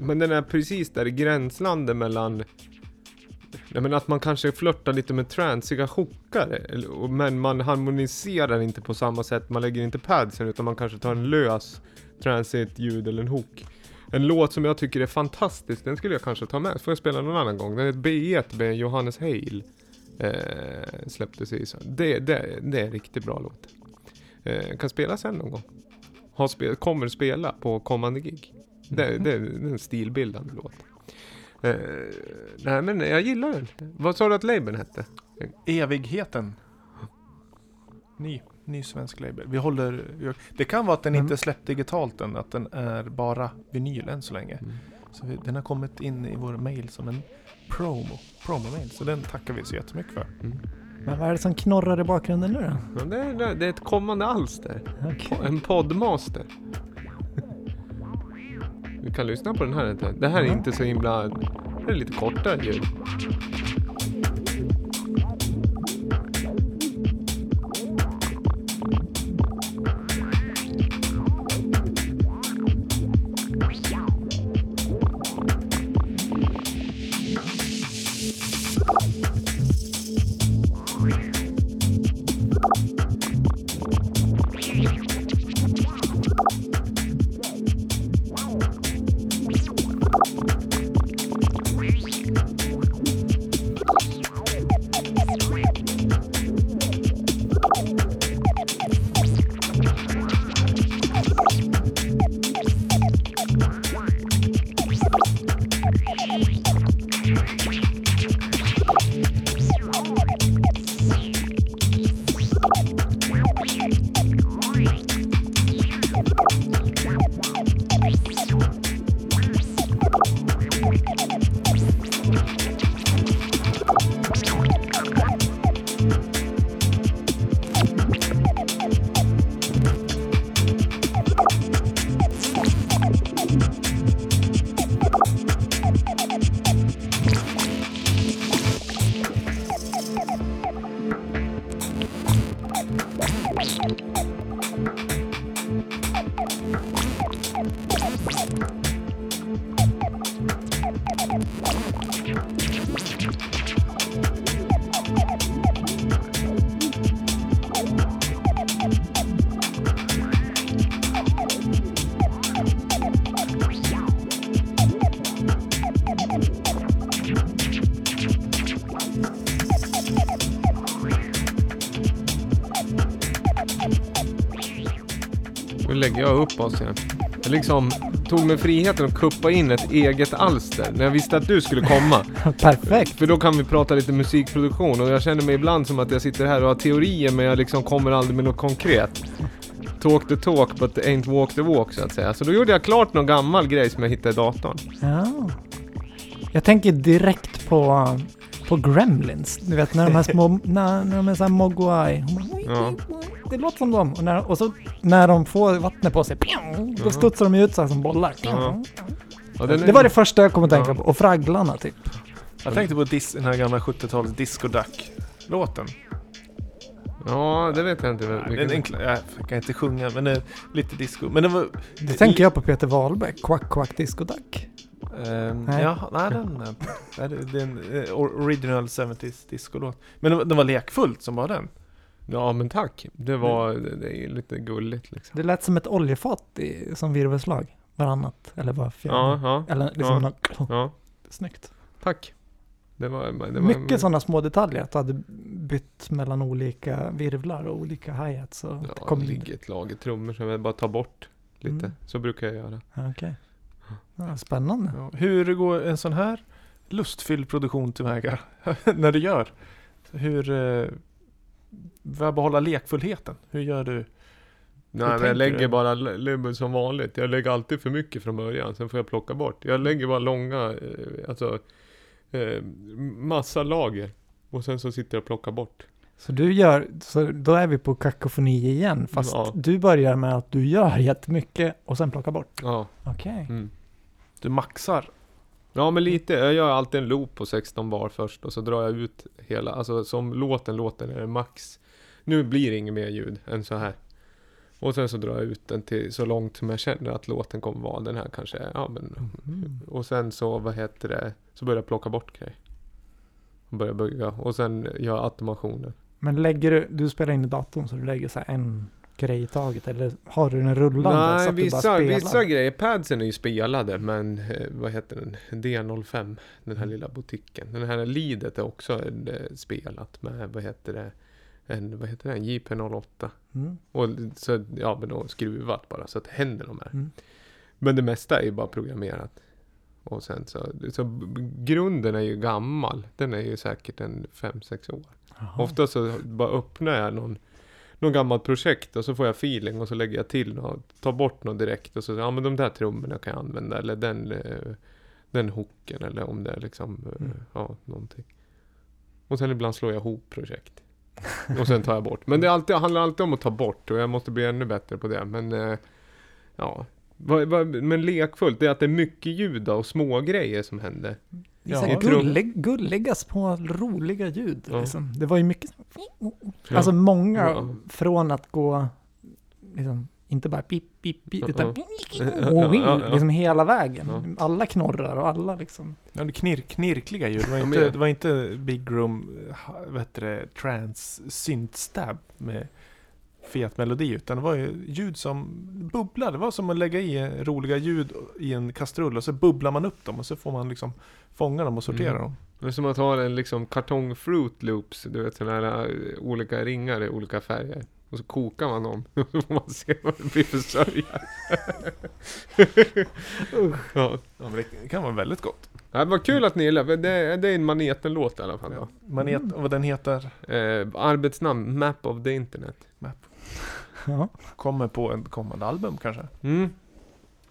men den är precis där i gränslandet mellan... Nej men att man kanske flörtar lite med transiga och- men man harmoniserar inte på samma sätt, man lägger inte padsen utan man kanske tar en lös transigt ljud eller en hook. En låt som jag tycker är fantastisk, den skulle jag kanske ta med, får jag spela någon annan gång. Den är ett B1 med Johannes Hale. Eh, släpptes i. Det, det, det är en riktigt bra låt. Eh, kan spela sen någon gång. Har spel, kommer spela på kommande gig. Det, det, det är en stilbildande låt. Eh, nej men jag gillar den. Vad sa du att labeln hette? Evigheten. Ny, ny svensk label. Vi håller... Det kan vara att den Mm. inte släppt digitalt än, att den är bara vinyl än så länge. Så vi, den har kommit in i vår mail som en promo, promo-mail. Så den tackar vi så jättemycket för. Mm. Men vad är det som knorrar i bakgrunden nu då? Det, är, det är ett kommande alster. Okej. En poddmaster. Vi kan lyssna på den här. Det här är inte så himla... Det är lite kortare ljud. Lägger jag upp oss igen. Jag liksom tog mig friheten att kuppa in ett eget alster när jag visste att du skulle komma. Perfekt! För då kan vi prata lite musikproduktion och jag känner mig ibland som att jag sitter här och har teorier men jag liksom kommer aldrig med något konkret. Talk the talk but ain't walk the walk så att säga. Så då gjorde jag klart någon gammal grej som jag hittade i datorn. Ja. Jag tänker direkt på, på Gremlins. Du vet när de här små, när, när de är såhär mogwai. Ja. Det låter som dem. Och, när, och så när de får vattnet på sig, pjong, då studsar de ut så här som bollar. Ja. Ja, den är- Det var det första jag kom att tänka på. Och fragglarna typ. Jag tänkte på dis- den här gamla 70-tals Disco Duck-låten. Ja, det vet jag inte. Den vilken- enkla, jag kan inte sjunga, men det lite disco. Men det var... Då tänker jag på Peter Wahlbeck, Quack Quack Disco Duck. Ehm, Nej. ja, nej, den, nej, det, det är en eh, original 70s discolåt. Men det, det var lekfullt som var den. Ja, men tack. Det var... Det, det är lite gulligt liksom. Det lät som ett oljefat i, som virvelslag. Varannat. Eller var fjärde. Ja, ja, Eller liksom Ja. något, ja. snyggt. Tack. Det var... Det var Mycket sådana små detaljer. Att du hade bytt mellan olika virvlar och olika hi-hats. och Ja, kom det lite- ligger ett lager trummor som jag bara tar bort lite. Mm. Så brukar jag göra. Okej. Ja, spännande. Ja. Hur går en sån här lustfylld produktion tillväga? När du gör? Hur... För att behålla lekfullheten? Hur gör du? Nej, men jag lägger du? bara som vanligt. Jag lägger alltid för mycket från början, sen får jag plocka bort. Jag lägger bara långa, eh, alltså, eh, massa lager. Och sen så sitter jag och plockar bort. Så du gör, så då är vi på kakofoni igen. Fast Ja. du börjar med att du gör jättemycket och sen plockar bort. Ja. Okej. Mm. Du maxar? Ja men lite, jag gör alltid en loop på 16 bar först och så drar jag ut hela, alltså som låten låter är det max. Nu blir det inget mer ljud än så här. Och sen så drar jag ut den till så långt som jag känner att låten kommer vara. Den här kanske, ja men. Mm. Och sen så, vad heter det, så börjar jag plocka bort grejer. Och börjar bygga och sen gör jag automationer. Men lägger du, du spelar in i datorn så du lägger så en grej i taget eller har du den rullande så Nej, att du bara vissa, spelar? vissa grejer, padsen är ju spelade men eh, vad heter den? D05, den här Mm. lilla butiken. Den här lidet är också eh, spelat med, vad heter det? En, vad heter den? JP08. Mm. Och så, ja men då skruvat bara så att det händer de här. Mm. Men det mesta är ju bara programmerat. Och sen så, så grunden är ju gammal. Den är ju säkert en 5-6 år. Jaha. Ofta så bara öppnar jag någon, någon gammalt projekt och så får jag feeling och så lägger jag till något, tar bort något direkt och så, ja men de där trummorna kan jag använda eller den, eh, den hooken eller om det är liksom, eh, Mm. ja någonting. Och sen ibland slår jag ihop projekt. Och sen tar jag bort. Men det alltid, handlar alltid om att ta bort och jag måste bli ännu bättre på det. Men eh, ja, men lekfullt, det är att det är mycket ljud och små grejer som händer. Det är Ja. gullig, gulliga små roliga ljud. Ja. Liksom. Det var ju mycket, alltså många Ja. från att gå, liksom, inte bara pip, pip, pip, utan liksom hela vägen. Alla knorrar och alla liksom. Ja, det knir, knirkliga ljud. Det var inte, det var inte Big Room, vad heter det, trance syntstab med fet melodi. Utan det var ju ljud som bubblade. Det var som att lägga i roliga ljud i en kastrull och så bubblar man upp dem och så får man liksom fånga dem och sortera Mm. dem. Det är som att ha en liksom kartong fruit loops, du vet sådana här eh, olika ringar i olika färger. Och så kokar man dem, och så får man se vad det blir för sörja. ja. Ja, men det kan vara väldigt gott. Ja, det var kul att ni gillade, det, är- det är en Maneten-låt i alla fall då. Manet, Mm. och vad den heter, Eh, arbetsnamn, Map of the Internet. Ja. kommer på en kommande album kanske. Mm.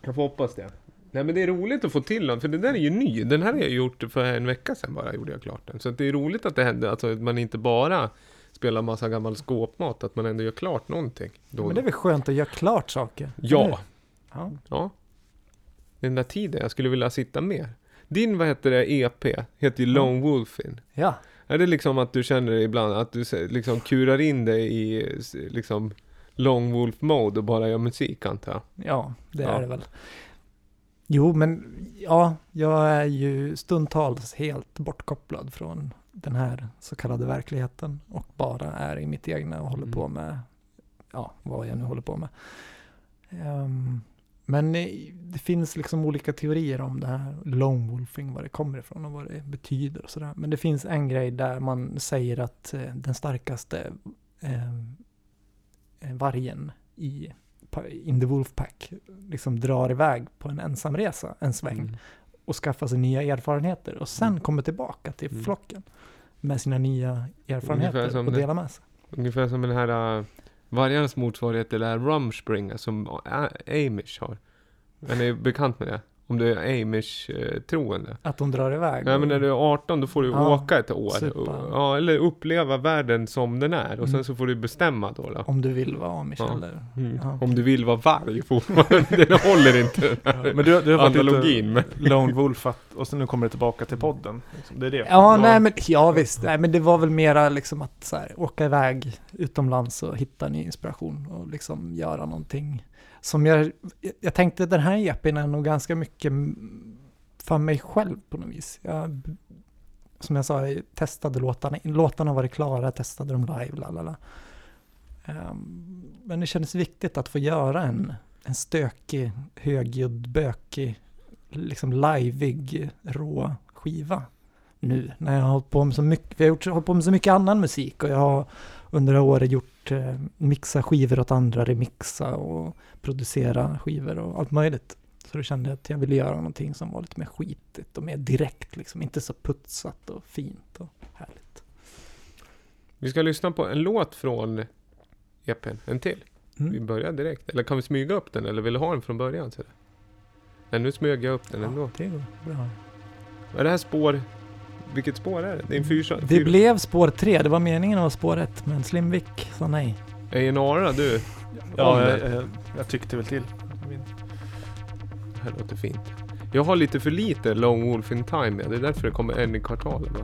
Jag får hoppas det. Nej men det är roligt att få till den, för det där är ju ny. Den här har jag gjort för en vecka sedan bara, gjorde jag klart den. Så att det är roligt att det händer, alltså att man inte bara spelar massa gammal skåpmat, att man ändå gör klart någonting. Då Men det är väl skönt att göra klart saker? Ja, ja. ja. Den där tiden jag skulle vilja sitta mer. Din, vad heter det, EP, heter ju Lone Wolfin. Ja, Är det liksom att du känner ibland, att du liksom kurar in dig i liksom Lone Wolf mode och bara gör musik antar jag? ja, det Ja. är det väl. Jo, men ja, jag är ju stundtals helt bortkopplad från den här så kallade verkligheten och bara är i mitt egna och håller Mm. på med, ja, vad jag nu håller på med. Ehm, men det finns liksom olika teorier om det här lone wolfing, var det kommer ifrån och vad det betyder och sådär. Men det finns en grej där man säger att eh, den starkaste ehm, eh, vargen i in the wolf pack liksom drar iväg på en ensamresa en sväng Mm. Och skaffar sig nya erfarenheter och sen Mm. kommer tillbaka till Mm. flocken med sina nya erfarenheter och delar med sig. Ungefär som den här uh, vargarnas motsvarighet till Rumspringa som uh, Amish har. Är ni bekant med det? Om du är Amish-troende? Att de drar iväg. Nej men när du är 18 då får du Ja, åka ett år. Och, ja, eller uppleva världen som den är. Och sen Mm. så får du bestämma då. då. Om du vill vara amish Ja. eller? Mm. Ja. Om du vill vara varg fortfarande. det håller inte Men du, du har varit analogin. Lite Lone Wolf att, och sen nu kommer det tillbaka till podden. Liksom. Det är det. Ja, Ja. nej men ja visst. Nej men det var väl mera liksom att så här, åka iväg utomlands och hitta ny inspiration och liksom göra någonting. Som jag, jag tänkte den här EPn är nog ganska mycket för mig själv på något vis. Jag, som jag sa, jag testade låtarna. Låtarna var klara, jag testade dem live, lalala. Um, ehm, men det kändes viktigt att få göra en, en stökig, högljudd, bökig, liksom liveig, rå skiva nu när jag har hållit på med så mycket, vi har gjort, hållit på med så mycket annan musik och jag har under året gjort eh, mixa skivor åt andra, remixa och producera skivor och allt möjligt. Så då kände jag att jag ville göra någonting som var lite mer skitigt och mer direkt liksom, inte så putsat och fint och härligt. Vi ska lyssna på en låt från EPn. En till. Vi Mm. börjar direkt. Eller kan vi smyga upp den? Eller vill du ha den från början? Så Nej, nu smög jag upp den ändå. Ja, det går bra. Är det här spår... Vilket spår är det? Det är en. Det fyr- blev spår tre, det var meningen att vara spår ett, men Slimvik sa nej. A&R du. Ja, jag, det. jag, jag tyckte väl till. Det här låter fint. Jag har lite för lite Lone Wolf in Time. Ja. Det är därför det kommer en i kvartalet. Va?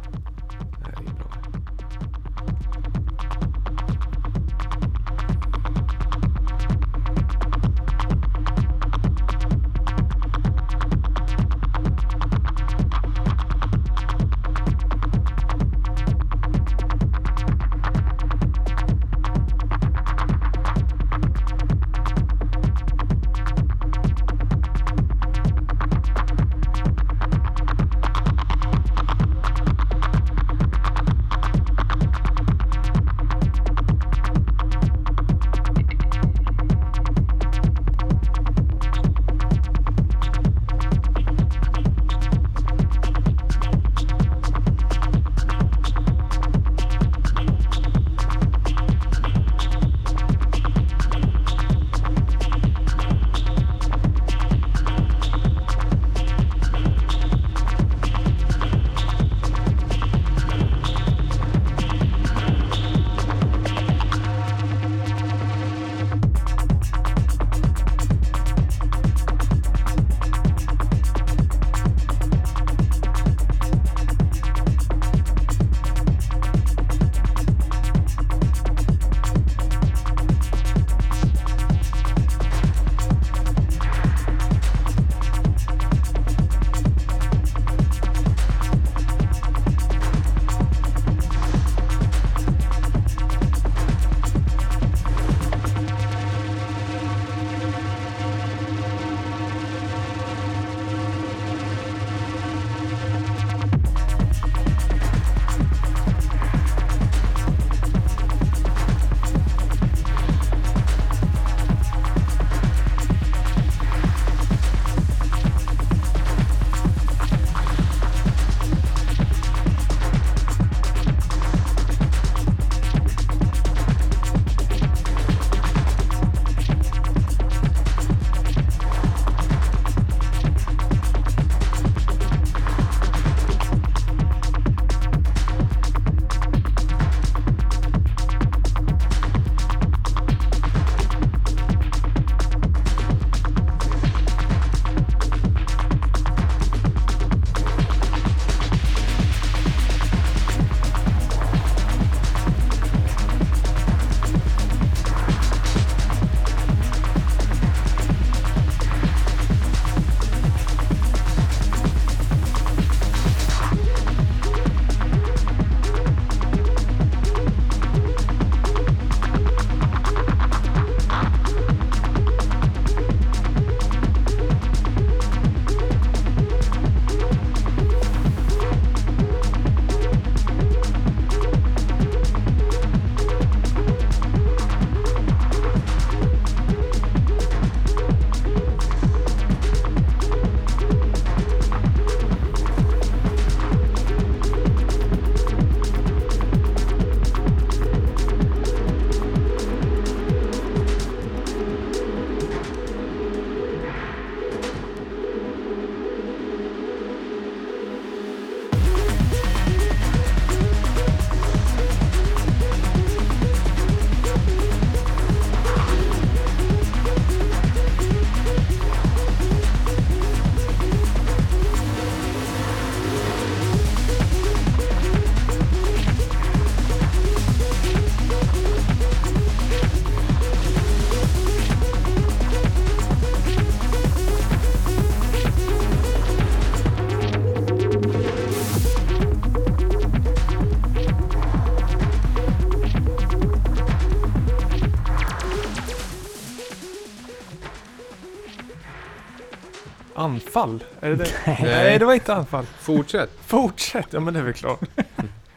Anfall? Är det det? Nej. Nej, det var inte anfall. Fortsätt. Fortsätt! Ja men det är väl klart.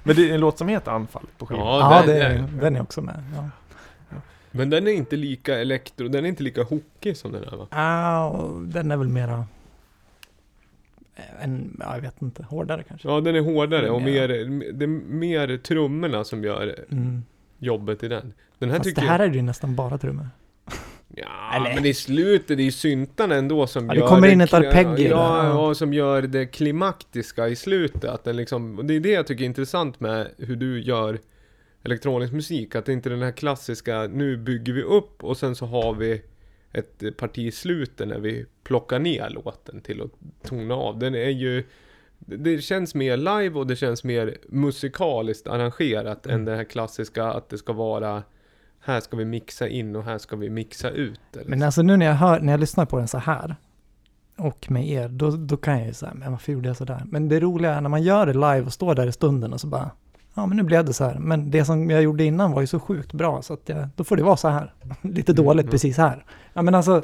men det är en låt som heter Anfall på skivan. Ja, Ja, den, det, är, den är också med. Ja. men den är inte lika elektro, den är inte lika hookig som den här va? Ah, och den är väl mera... En, ja, jag vet inte, hårdare kanske. Ja, den är hårdare och Ja. mer, det är mer trummorna som gör Mm. jobbet i den. Den här Fast tycker det här är ju nästan bara trummor. Ja, Eller- men i slutet, det är ju syntarna ändå som Ja, det gör kommer in ett kli- arpeggi där, Ja, ja. som gör det klimaktiska i slutet. Att den liksom, och det är det jag tycker är intressant med hur du gör elektronisk musik. Att det inte är den här klassiska, nu bygger vi upp och sen så har vi ett parti i slutet när vi plockar ner låten till att tona av. Den är ju det känns mer live och det känns mer musikaliskt arrangerat än Mm. det här klassiska att det ska vara här ska vi mixa in och här ska vi mixa ut. Eller Men alltså nu när jag, hör, när jag lyssnar på den så här och med er, då, då kan jag ju säga, men varför gjorde jag så där? Men det roliga är när man gör det live och står där i stunden och så bara, ja men nu blev det så här. Men det som jag gjorde innan var ju så sjukt bra så att jag, då får det vara så här. Lite Mm, dåligt mm. precis här. Ja men alltså,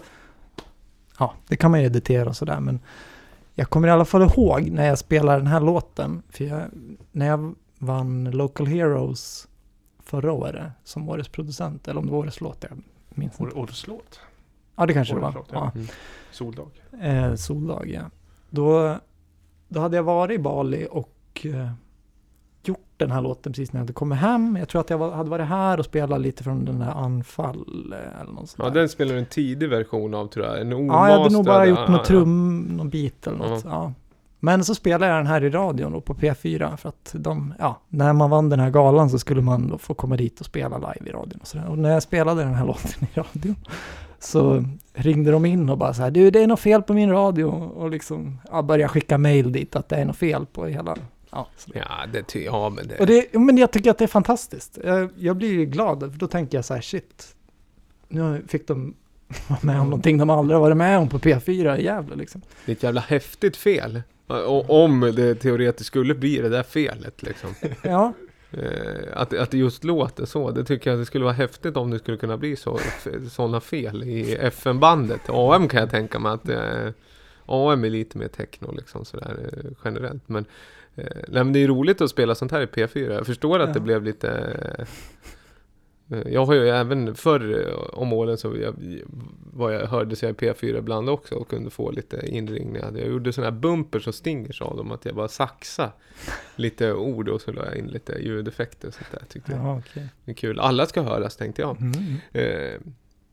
ja det kan man ju editera och sådär men jag kommer i alla fall ihåg när jag spelade den här låten, för jag, när jag vann Local Heroes förra året som årets producent, eller om det var årets låt, jag minns inte. År- Årets låt. Ja det kanske det var. Låt, ja. Ja. Soldag. Eh, soldag, ja. Då, då hade jag varit i Bali och eh, gjort den här låten precis när jag hade kommit hem. Jag tror att jag var, hade varit här och spelat lite från den där Anfall eh, eller något sånt Ja, där. den spelar du en tidig version av tror jag. En omasterad. Ja, jag hade nog bara gjort någon trum, någon bit eller något. Ja. Men så spelade jag den här i radion då på P4 för att de, ja, när man vann den här galan så skulle man då få komma dit och spela live i radion och sådär. Och när jag spelade den här låten i radion så ringde de in och bara så här, du det är något fel på min radio och liksom, ja, började skicka mail dit att det är något fel på hela, ja. Ja, det ty- ja men det... Och det, men jag tycker att det är fantastiskt. Jag, jag blir glad, för då tänker jag så här, shit, nu fick de vara med om någonting de aldrig varit med om på P4 i Gävle liksom. Det är ett jävla häftigt fel. Om det teoretiskt skulle bli det där felet liksom. Ja, Eh, att, att det just låter så. Det tycker jag det skulle vara häftigt om det skulle kunna bli så. Sådana fel i FM-bandet. AM kan jag tänka mig att eh, AM är lite mer techno liksom sådär eh, generellt. Men, eh, nej, men det är roligt att spela sånt här i P4. Jag förstår att Ja. det blev lite jag har ju även förr eh, om åren så jag, vad jag hörde sig i P4 ibland också och kunde få lite inringningar. Jag gjorde sådana här bumpers och stingers av dem, att jag bara saxa lite ord och så la jag in lite ljudeffekter och sånt där. Tyckte jag ja okej. det är kul. Alla ska höras tänkte jag. Mm. Eh,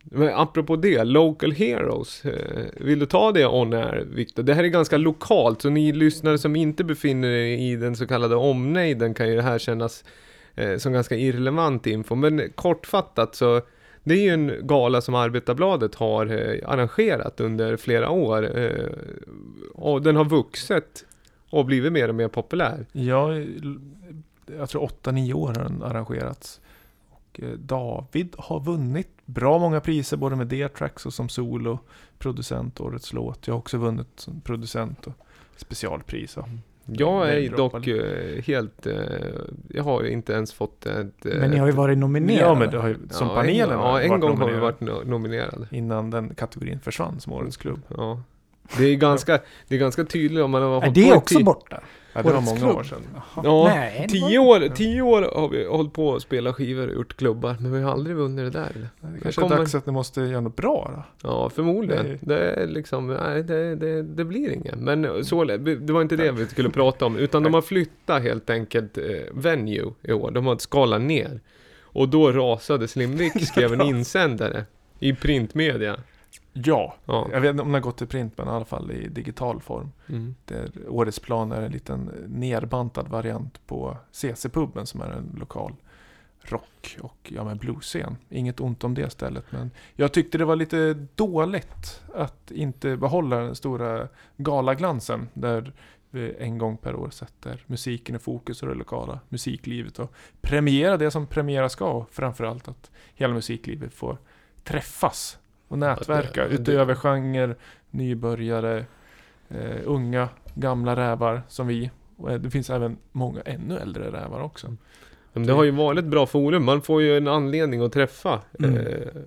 men apropå det, Local Heroes. Eh, vill du ta det on air, Viktor? Det här är ganska lokalt, så ni lyssnare som inte befinner er i den så kallade omnejden kan ju det här kännas eh, som ganska irrelevant info. Men kortfattat så, det är ju en gala som Arbetarbladet har eh, arrangerat under flera år. Eh, och den har vuxit och blivit mer och mer populär. Ja, jag tror 8-9 år har den arrangerats. Och eh, David har vunnit bra många priser både med D-tracks och som solo producent årets låt. Jag har också vunnit som producent och specialpris. Och Jag är dock eh, helt, eh, jag har inte ens fått ett... eh, Men ni har ju varit nominerade. Ja, men det har ju, som ja, panelen en, har Ja, en gång har vi varit no- nominerade. Innan den kategorin försvann som årets klubb. Ja. Det är ganska, det är ganska tydligt om man har Är hållit det på också borta? Ja, det var många klubb. år sedan. Jaha. Ja, Nej, var- Tio år, tio år har vi hållit på att spela skivor och gjort klubbar, men vi har aldrig vunnit det där. Det kanske kommer- är dags att ni måste göra något bra då. Ja, förmodligen. Nej. Det är liksom, nej, det, det, det blir inget. Men så, det var inte det vi skulle prata om, utan de har flyttat helt enkelt eh, venue i år. De har skalat ner. Och då rasade Slimvik, skrev en insändare i printmedia. Ja, Ja. jag vet inte om den har gått till print men i alla fall i digital form. Mm. Där årets plan är en liten nerbantad variant på CC-puben som är en lokal rock och ja, men bluesscen. Inget ont om det stället men jag tyckte det var lite dåligt att inte behålla den stora galaglansen där vi en gång per år sätter musiken i fokus och det lokala musiklivet och premiera det som premiera ska och framförallt att hela musiklivet får träffas och nätverka det- det- utöver genre, nybörjare, eh, unga, gamla rävar som vi. Och eh, det finns även många ännu äldre rävar också. Men det har ju varit ett bra forum, man får ju en anledning att träffa Mm. eh,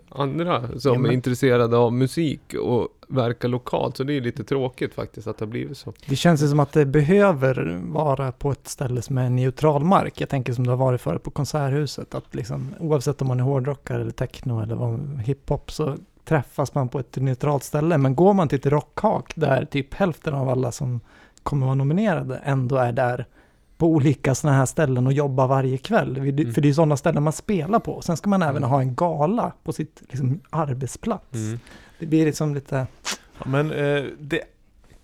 andra som Ja, men- är intresserade av musik och verkar lokalt. Så det är lite tråkigt faktiskt att det har blivit så. Det känns ju som att det behöver vara på ett ställe som är neutral mark. Jag tänker som det har varit förut på Konserthuset. Att liksom, oavsett om man är hårdrockare eller techno eller hiphop så träffas man på ett neutralt ställe. Men går man till ett rockhak där typ hälften av alla som kommer vara nominerade ändå är där på olika sådana här ställen och jobbar varje kväll. För det- Mm. För det är sådana ställen man spelar på. Sen ska man även Mm. ha en gala på sitt liksom, arbetsplats. Mm. Det blir liksom lite... Ja, men eh, det,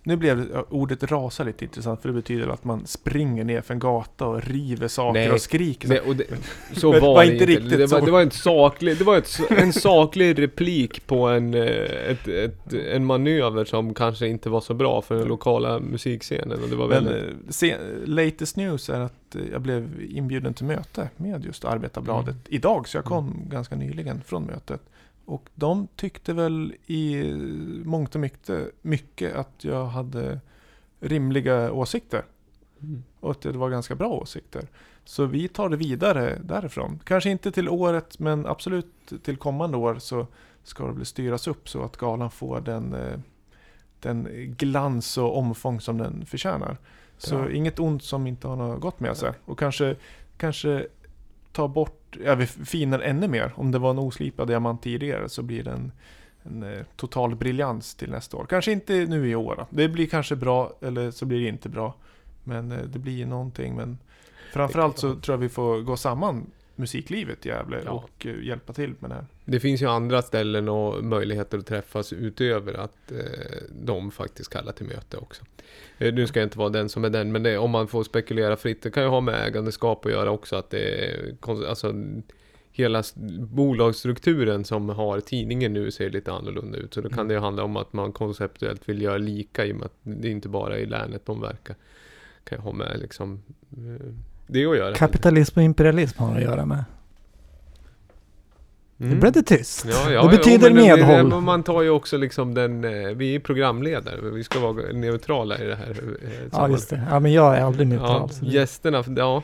nu blev ordet rasa lite intressant för det betyder att man springer ner för en gata och river saker Nej. och skriker. Det, och det, så Men var var det inte riktigt Det var, så. det var, en, saklig, det var ett, en saklig replik på en, eh, ett, ett, en manöver som kanske inte var så bra för den lokala musikscenen. Och det var Men väldigt... eh, se, latest news är att eh, jag blev inbjuden till möte med just Arbetarbladet Mm. idag, så jag kom ganska nyligen från mötet. Och de tyckte väl i mångt och mycket, mycket att jag hade rimliga åsikter. Mm. Och att det var ganska bra åsikter. Så vi tar det vidare därifrån. Kanske inte till året, men absolut till kommande år så ska det väl styras upp så att galan får den, eh, den glans och omfång som den förtjänar. Så Bra. inget ont som inte har något gott med sig. Och kanske, kanske ta bort, ja vi finar ännu mer. Om det var en oslipad diamant tidigare så blir det en, en eh, total briljans till nästa år. Kanske inte nu i år. Det blir kanske bra, eller så blir det inte bra. Men eh, det blir någonting. Men framförallt så tror jag vi får gå samman musiklivet i Gävle Ja. och eh, hjälpa till med det här. Det finns ju andra ställen och möjligheter att träffas utöver att eh, de faktiskt kallar till möte också. Eh, nu ska jag inte vara den som är den, men det, om man får spekulera fritt, det kan ju ha med ägandeskap att göra också. Att det är, alltså, hela bolagsstrukturen som har tidningen nu ser lite annorlunda ut. Så då kan Mm. det ju handla om att man konceptuellt vill göra lika i och med att det är inte bara i länet de verkar. Kan ju ha med liksom eh, det att göra. Kapitalism och imperialism har att göra med. Mm. Nu blev det tyst. Ja, ja, det betyder jo, men det- medhåll. det- Man tar ju också liksom den, eh, vi är programledare, vi ska vara neutrala i det här eh, ja, just det. Ja, men jag är aldrig neutral. Ja, det- gästerna, ja.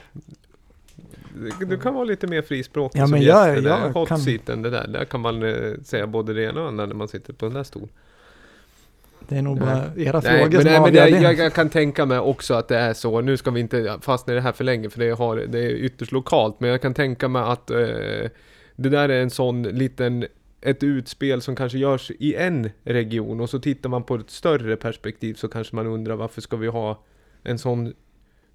Du- kan vara lite mer frispråkig Ja, som men gäst. jag- det där. jag Hot kan- seaten, det där. Där kan man eh, säga både det ena och det andra när man sitter på den där stolen. Det är nog Nej. bara era Nej, frågor men, som nej, men det, det. jag, jag kan tänka mig också att det är så. Nu ska vi inte fastna i det här för länge, för det, har, det är ytterst lokalt. Men jag kan tänka mig att eh, det där är en sån liten ett utspel som kanske görs i en region och så tittar man på ett större perspektiv så kanske man undrar varför ska vi ha en sån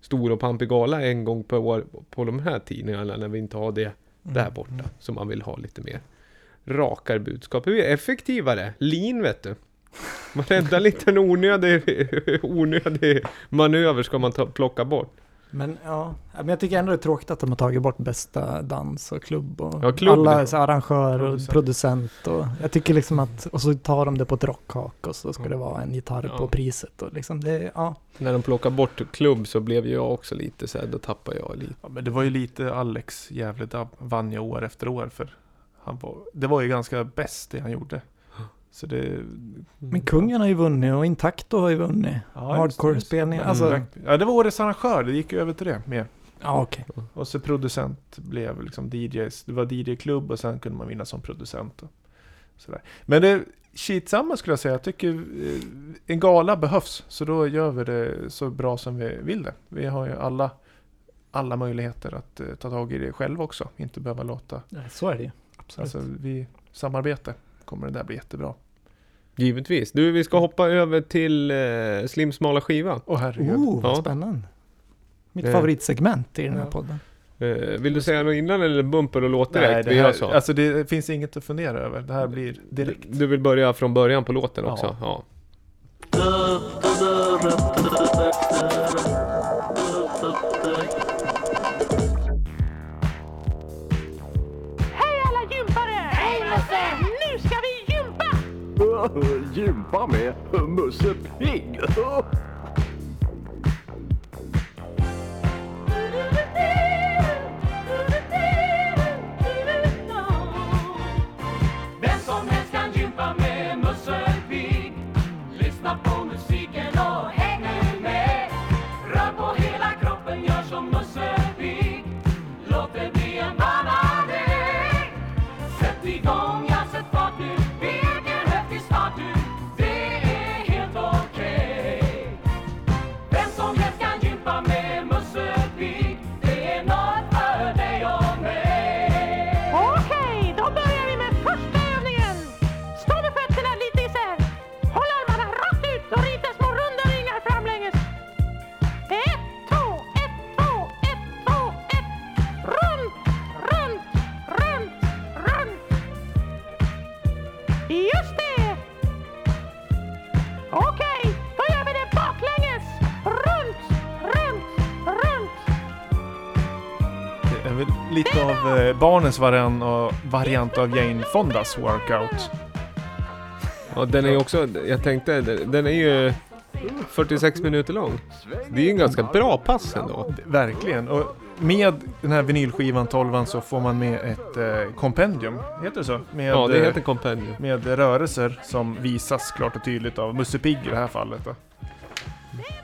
stor och pampig gala en gång per år på de här tidningarna när vi inte har det där Mm. borta som man vill ha lite mer rakare budskap. Det är effektivare. Lean vet du. Varenda liten onödig, onödig manöver ska man ta, plocka bort. Men ja, men jag tycker ändå det är tråkigt att de har tagit bort bästa dans och klubb och Ja, klubb, alla så arrangör och Producent. och jag tycker liksom att, och så tar de det på ett rockhak och så ska Ja. det vara en gitarr Ja. på priset och liksom det, ja. När de plockar bort klubb så blev ju jag också lite så här, då tappar jag lite. Ja, men det var ju lite Alex Gävle vann ju år efter år för han var, det var ju ganska bäst det han gjorde. Så det... Men kungen har ju vunnit och Intacto har ju vunnit. Ja, Hardcore-spelning, Men- alltså- Ja, det var årets arrangör, det gick ju över till det med. Ja, okej. Och så producent blev liksom DJs. Det var DJ-klubb och sen kunde man vinna som producent. Och sådär. Men det skitsamma skulle jag säga. Jag tycker eh, en gala behövs. Så då gör vi det så bra som vi vill det. Vi har ju alla, alla möjligheter att eh, ta tag i det själva också. Inte behöva låta. Så är det ju. Absolut. Alltså vi, samarbete kommer det där bli jättebra. Givetvis. Du, vi ska hoppa över till eh, Slim smala skiva. Åh herregud. oh, vad Ja. spännande. Mitt Eh. favoritsegment i den här Ja. podden. Eh, vill du säga något innan eller bumper och låt direkt? Nej, det, vi gör här, så. alltså det finns inget att fundera över. Det här blir direkt. Du vill börja från början på låten Ja. också? Ja. Hej Gympa med Musse Pigg. Lite av eh, barnens variant variant av Jane Fondas workout. Ja, den är ju också, jag tänkte, den är ju 46 minuter lång. Det är ju en ganska bra pass ändå. Verkligen. Och med den här vinylskivan 12 så får man med ett eh, kompendium, heter det så? Med, Ja, det eh, heter Compendium. med rörelser som visas klart och tydligt av Musse Pigg i det här fallet. Då.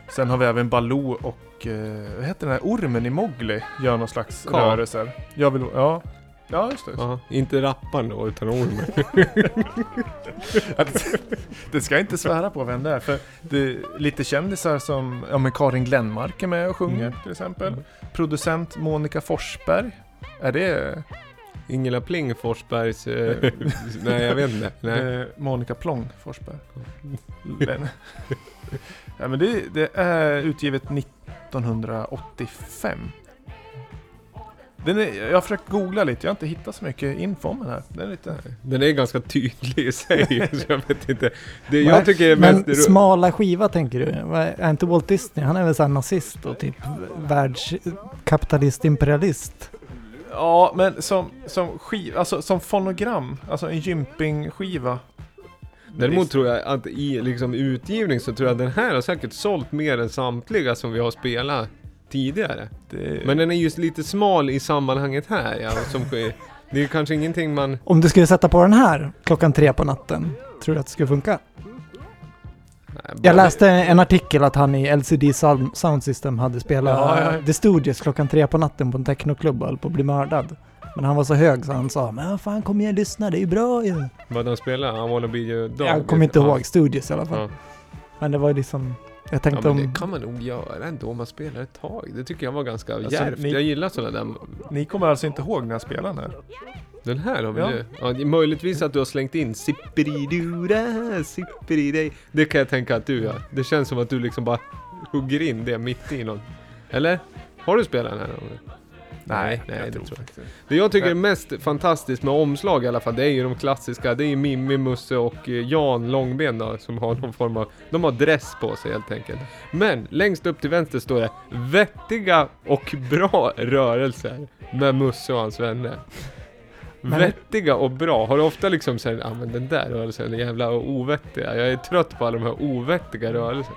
Sen har vi även Baloo och, eh, vad heter den här ormen i Mowgli? Gör någon slags Ka. rörelser. Jag vill, ja. Ja, just det. Ja, inte rapparen då, utan ormen. Det ska jag inte svära på vem det är, för det är lite kändisar som, ja men Karin Glenmark är med och sjunger Mm. till exempel. Producent Monica Forsberg. Är det Ingela Pling Forsbergs... Eh, nej, jag vet inte. Nej. eh, Monica Plong Forsberg? Ja men det, det är utgivet 1985. Den är, jag har försökt googla lite, jag har inte hittat så mycket info om den här. Den är lite... Den är ganska tydlig i sig, så jag vet inte. Det jag tycker är mest... Men smala skiva tänker du? Är inte Walt Disney? Han är väl såhär nazist och typ världskapitalist, imperialist? Ja, men som, som skiva, alltså som fonogram, alltså en gympingskiva. Däremot tror jag att i liksom utgivning så tror jag att den här har säkert sålt mer än samtliga som vi har spelat tidigare. Det, Men den är just lite smal i sammanhanget här ja, som, Det är kanske ingenting man... Om du skulle sätta på den här klockan tre på natten, tror du att det skulle funka? Nej, Jag läste en artikel att han i LCD Sound System hade spelat Ja, ja, ja. The Stooges klockan tre på natten på en technoklubb och höll på att bli mördad. Men han var så hög så han sa Men fan kom igen lyssna, det är ju bra ju. Vad de spelar? I wanna be your dog. Jag kommer inte Ja. ihåg, Stooges i alla fall. Ja. Men det var liksom, jag Ja, tänkte men om... det kan man nog göra ändå om man spelar ett tag. Det tycker jag var ganska Alltså, djärvt. ni- Jag gillar sådana där. Ni kommer alltså inte ihåg när jag spelade den här? Den här har vi Ja. nu. Ja, möjligtvis att du har slängt in Sipperidura, Sipperidej. Det kan jag tänka att du gör. Det känns som att du liksom bara hugger in det mitt i någon. Eller? Har du spelat den här någon Nej, nej, det tror jag inte. Det jag tycker är mest fantastiskt med omslag i alla fall, det är ju de klassiska. Det är ju Mimmi, Musse och eh, Jan Långben då, som har någon form av... De har dress på sig helt enkelt. Men längst upp till vänster står det Vettiga och bra rörelser med Musse och hans vänner. Men- Vettiga och bra. Har du ofta liksom såhär, ja men den där rörelsen är jävla ovettiga. Jag är trött på alla de här ovettiga rörelserna.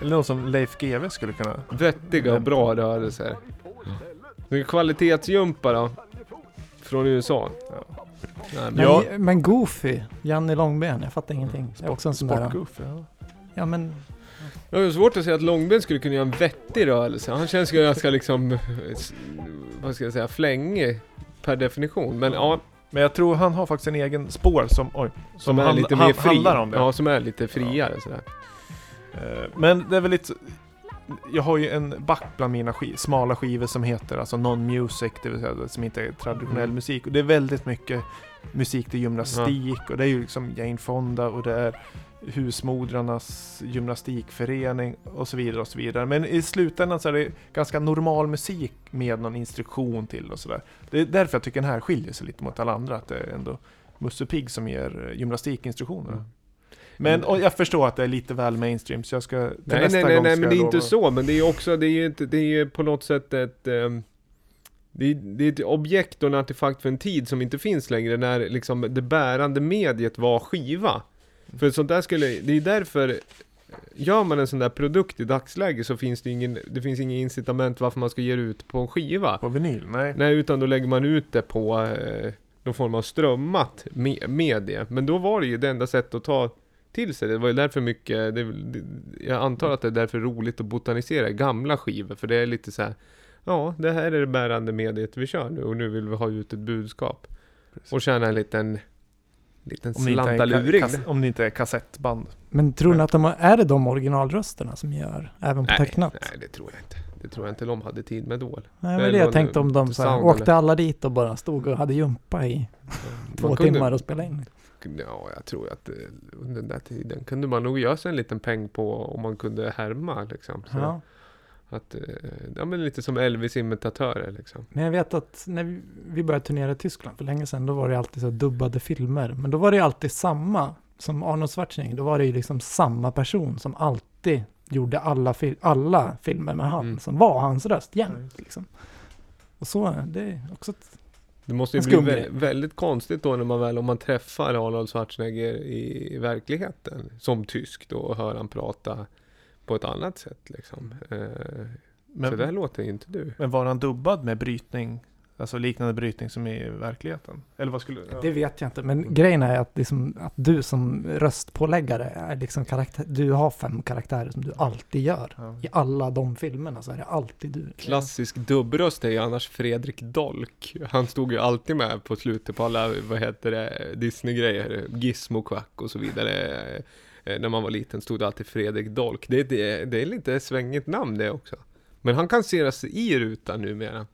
Eller någon som Leif GW skulle kunna... Vettiga och bra rörelser. Det är kvalitetsjumpa då. Från USA. Nej, men Ja. men Goofy, Janne Långben, jag fattar ingenting. Det är också en sån där... Sportgoof, ja. Ja men, Jag har svårt att säga att Långben skulle kunna göra en vettig rörelse. Han känns ju ganska liksom, vad ska jag säga, flängig per definition. Men ja, Men jag tror han har faktiskt en egen spår som, oj, som, som är hand- lite mer fri. handlar om det. Ja, som är lite friare sådär. Eh, Men det är väl lite... Jag har ju en back bland mina skiv, smala skivor som heter alltså non-music, det vill säga som inte är traditionell Mm. musik. Och det är väldigt mycket musik till gymnastik och det är ju liksom Jane Fonda och det är Husmodrarnas gymnastikförening och så vidare och så vidare. Men i slutändan så är det ganska normal musik med någon instruktion till och sådär. Det är därför jag tycker den här skiljer sig lite mot alla andra, att det är ändå Musse Pigg som ger gymnastikinstruktionerna. Mm. Men och jag förstår att det är lite väl mainstream, så jag ska... till Nej, nästa nej, nej, gång nej, men det är inte så. Men det är också, det är ju inte, det är på något sätt ett... ehm, det är, det är ett objekt och en artefakt för en tid som inte finns längre när liksom det bärande mediet var skiva. För sånt där skulle, det är därför Gör man en sån där produkt i dagsläget så finns det ingen, det finns ingen incitament varför man ska ge ut på en skiva. På vinyl? Nej. Nej, utan då lägger man ut det på eh, någon form av strömmat me medie. Men då var det ju det enda sättet att ta till sig det. Var ju därför mycket, det, jag antar att det är därför roligt att botanisera gamla skivor. För det är lite så här, ja, det här är det bärande mediet vi kör nu och nu vill vi ha ut ett budskap. Precis. Och tjäna en liten, liten Om slantaluring. om det inte är kassettband. men tror ni att de har, är det de originalrösterna som gör, även på Nej, tecknat? nej, det tror jag inte. Det tror jag inte de hade tid med då. Nej, det det jag tänkte om de så här, åkte alla dit och bara stod och hade jumpa i två kunde- timmar och spelade in. Ja, jag tror att eh, under den där tiden kunde man nog göra sig en liten peng på om man kunde härma liksom. Så Ja. att, eh, ja men lite som Elvis imitatörer liksom. Men jag vet att när vi- började turnera i Tyskland för länge sedan, då var det alltid så dubbade filmer. Men då var det alltid samma, som Arnold Schwarzenegger, då var det ju liksom samma person som alltid gjorde alla, fil- alla filmer med han, Mm. som var hans röst jämt liksom. Och så, det är också ett, Det måste ju bli vä- väldigt konstigt då när man väl, om man träffar Arnold Schwarzenegger i, i verkligheten som tysk då och hör han prata på ett annat sätt liksom. Eh, så där Men, låter inte du. men var han dubbad med brytning? Alltså liknande brytning som i verkligheten? Eller vad skulle... Ja. det vet jag inte. Men grejen är att, liksom, att du som röstpåläggare är liksom karaktär, du har fem karaktärer som du alltid gör. Ja. I alla de filmerna så är det alltid du. Klassisk dubbröst är ju annars Fredrik Dolk. Han stod ju alltid med på slutet på alla, vad heter det, Disney-grejer. Gizmo Quack och så vidare. Eh, När man var liten stod det alltid Fredrik Dolk. Det, det, det är lite svängigt namn det också. Men han kan se sig i rutan numera.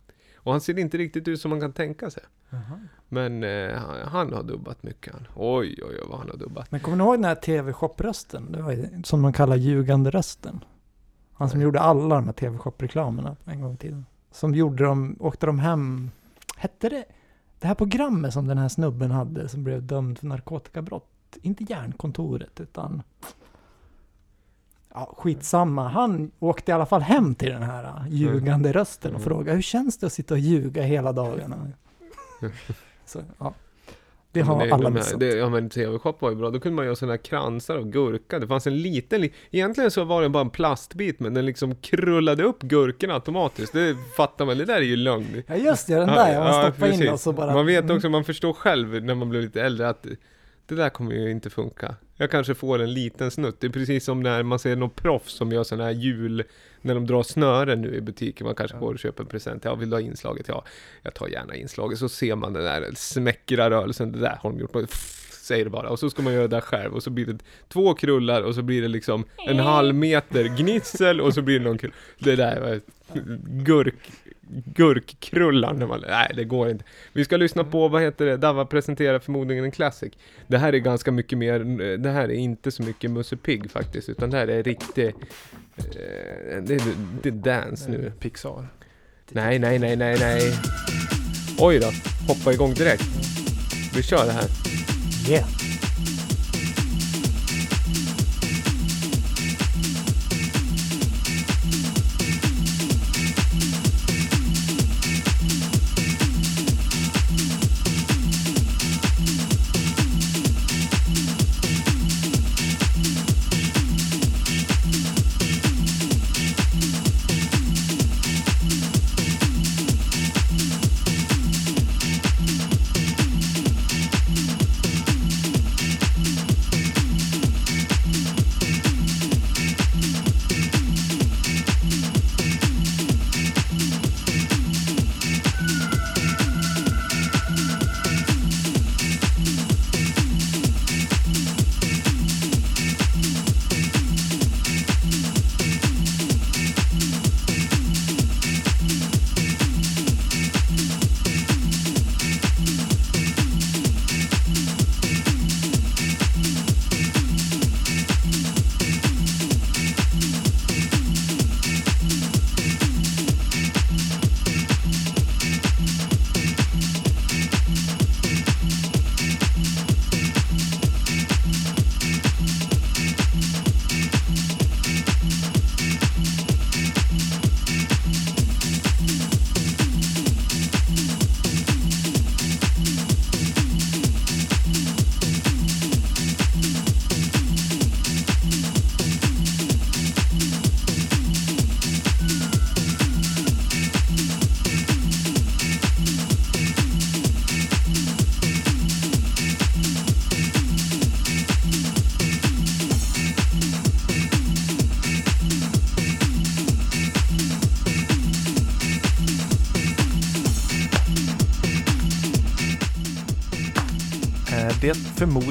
Och han ser inte riktigt ut som man kan tänka sig. Men eh, han, han har dubbat mycket han. Oj, oj, oj vad han har dubbat. Men kommer ni ihåg den här tv-shop-rösten? Det var ju, som man kallar ljugande rösten. Han som Nej. gjorde alla de här tv-shop-reklamerna en gång i tiden. Som gjorde dem, åkte de hem, hette det, det här programmet som den här snubben hade som blev dömd för narkotikabrott. Inte järnkontoret utan, ja skitsamma. Han åkte i alla fall hem till den här äh, ljugande rösten och Mm. frågade hur känns det att sitta och ljuga hela dagarna? Så, ja. Det Ja, har det- alla de missat. det, Ja men TV-shop var ju bra, då kunde man göra sådana här kransar av gurka. Det fanns en liten, li- egentligen så var det bara en plastbit men den liksom krullade upp gurkorna automatiskt. Det fattar man, det där är ju lögn. Ja just det, den där man stoppar in precis. och så bara... Man vet Mm. också, man förstår själv när man blir lite äldre att det där kommer ju inte funka. Jag kanske får en liten snutt. Det är precis som när man ser någon proffs som gör sådana här jul, när de drar snören nu i butiken. Man kanske Ja. går och köper en present. Ja, vill du ha inslaget? Ja, jag tar gärna inslaget. Så ser man den där smäckra rörelsen. Det där har de gjort. Pff, säger det bara. Och så ska man göra det där själv. Och så blir det två krullar och så blir det liksom en halv meter gnissel och så blir det någon krull. Det där var gurk, gurkkrullar. När man, nej, det går inte. Vi ska lyssna på, vad heter det, Dava presenterar förmodligen en classic. Det här är ganska mycket mer, det här är inte så mycket Musse Pigg faktiskt, utan det här är riktig, eh, det, är- det är dance nu. Pixar. Nej, nej, nej, nej, nej. Oj då, hoppa igång direkt. Vi kör det här. Yeah.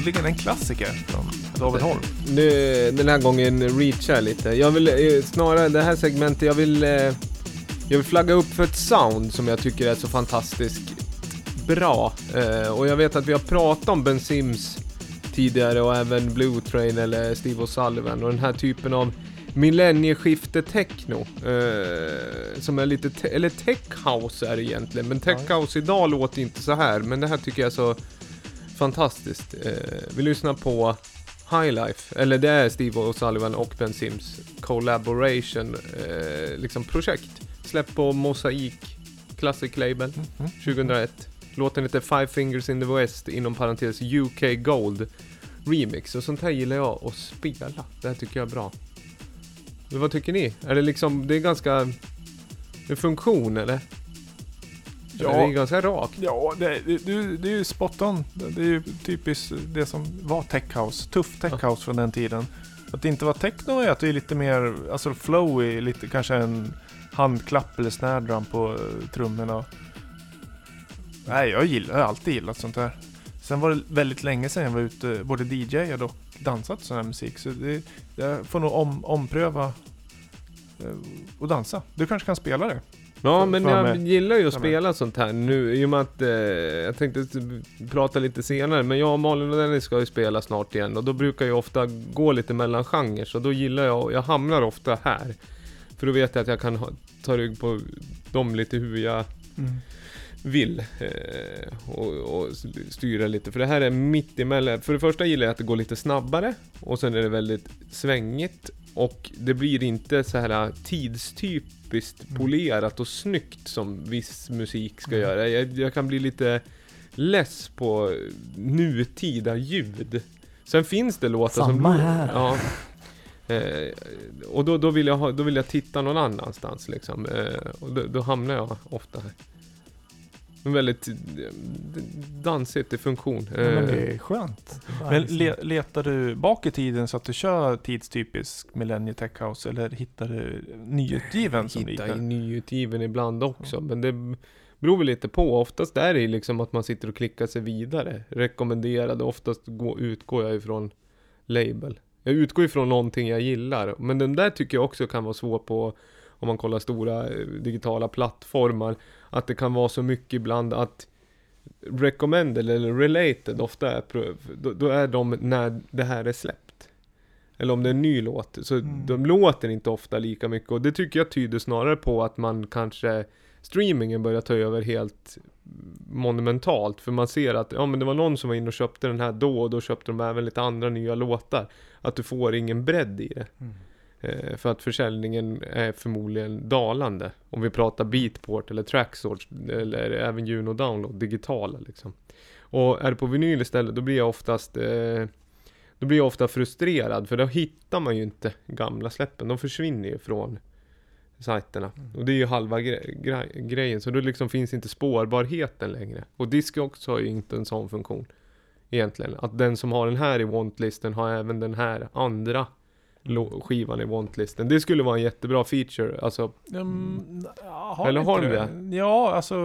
Förmodligen en klassiker från David Holm. Nu, den här gången reachar jag lite. Jag vill eh, snarare, det här segmentet, jag vill, eh, jag vill flagga upp för ett sound som jag tycker är så fantastiskt bra. Eh, och jag vet att vi har pratat om Ben Sims tidigare och även Blue Train eller Steve O'Sullivan och den här typen av millennieskifte-techno. Eh, som är lite, te- eller tech house är det egentligen, men tech house idag låter inte så här. Men det här tycker jag är så fantastiskt. Eh, vi lyssnar på High Life, eller det är Steve O'Sullivan och Ben Sims collaboration, eh, liksom projekt. Släppt på Mosaik Classic Label, Mm. 2001. Låten heter Five Fingers in the West, inom parentes UK Gold Remix. Och sånt här gillar jag att spela. Det här tycker jag är bra. Men vad tycker ni? Är det liksom, det är ganska... En funktion eller? Ja. Det är ganska rakt. Ja, det, det, det, är ju spot on. Det är ju typiskt det som var tech house. Tuff tech house från den tiden. Att det inte var techno är att det är lite mer, alltså flowy, lite kanske en handklapp eller snare drum på uh, trummorna. Nej, jag gillar, jag har alltid gillat sånt här. Sen var det väldigt länge sedan jag var ute, både DJad och dansat sån här musik. Så det, jag får nog om, ompröva eh, och dansa. Du kanske kan spela det? Ja, men jag mig. gillar ju att spela sånt här nu i och med att eh, jag tänkte prata lite senare, men jag, Malin och Dennis ska ju spela snart igen och då brukar jag ofta gå lite mellan genrer, så då gillar jag, jag hamnar ofta här. För då vet jag att jag kan ha, ta rygg på dem lite hur jag vill eh, och, och styra lite. För det här är mitt emellan. För det första gillar jag att det går lite snabbare och sen är det väldigt svängigt och det blir inte så här tidstypiskt Mm. polerat och snyggt som viss musik ska Mm. göra. Jag, jag kan bli lite less på nutida ljud. Sen finns det låtar som... Samma här. Ja. Eh, och då, då, vill jag ha, då vill jag titta någon annanstans liksom. Eh, och då, då hamnar jag ofta här. Men väldigt eh, dansigt i funktion. Ja, men det Eh, är skönt. Men le, letar du bak i tiden så att du kör tidstypisk Millennium Tech House eller hittar du nyutgiven som hitta i liknar? nyutgiven ibland också. Men det beror väl lite på. Oftast är det liksom att man sitter och klickar sig vidare. Rekommenderade. Oftast gå, utgår jag ifrån label. Jag utgår ifrån någonting jag gillar. Men den där tycker jag också kan vara svår på om man kollar stora eh, digitala plattformar. Att det kan vara så mycket ibland att recommended eller related ofta är, då, då är de när det här är släppt. Eller om det är en ny låt. Så Mm. de låter inte ofta lika mycket. Och det tycker jag tyder snarare på att man kanske streamingen börjar ta över helt monumentalt. För man ser att ja, men det var någon som var inne och köpte den här då och då köpte de även lite andra nya låtar. Att du får ingen bredd i det. Mm. Eh, för att försäljningen är förmodligen dalande. Om vi pratar Beatport eller Tracksource eller även Juno Download, digitala liksom. Och är det på vinyl istället, då blir jag oftast eh, då blir jag ofta frustrerad för då hittar man ju inte gamla släppen. De försvinner ju från sajterna. Och det är ju halva gre- gre- grejen. Så då liksom finns inte spårbarheten längre. Och Discogs har ju inte en sån funktion. Egentligen. Att den som har den här i wantlisten har även den här andra skivan i wantlisten. Det skulle vara en jättebra feature. Alltså, Mm, ja, Eller har de Ja, alltså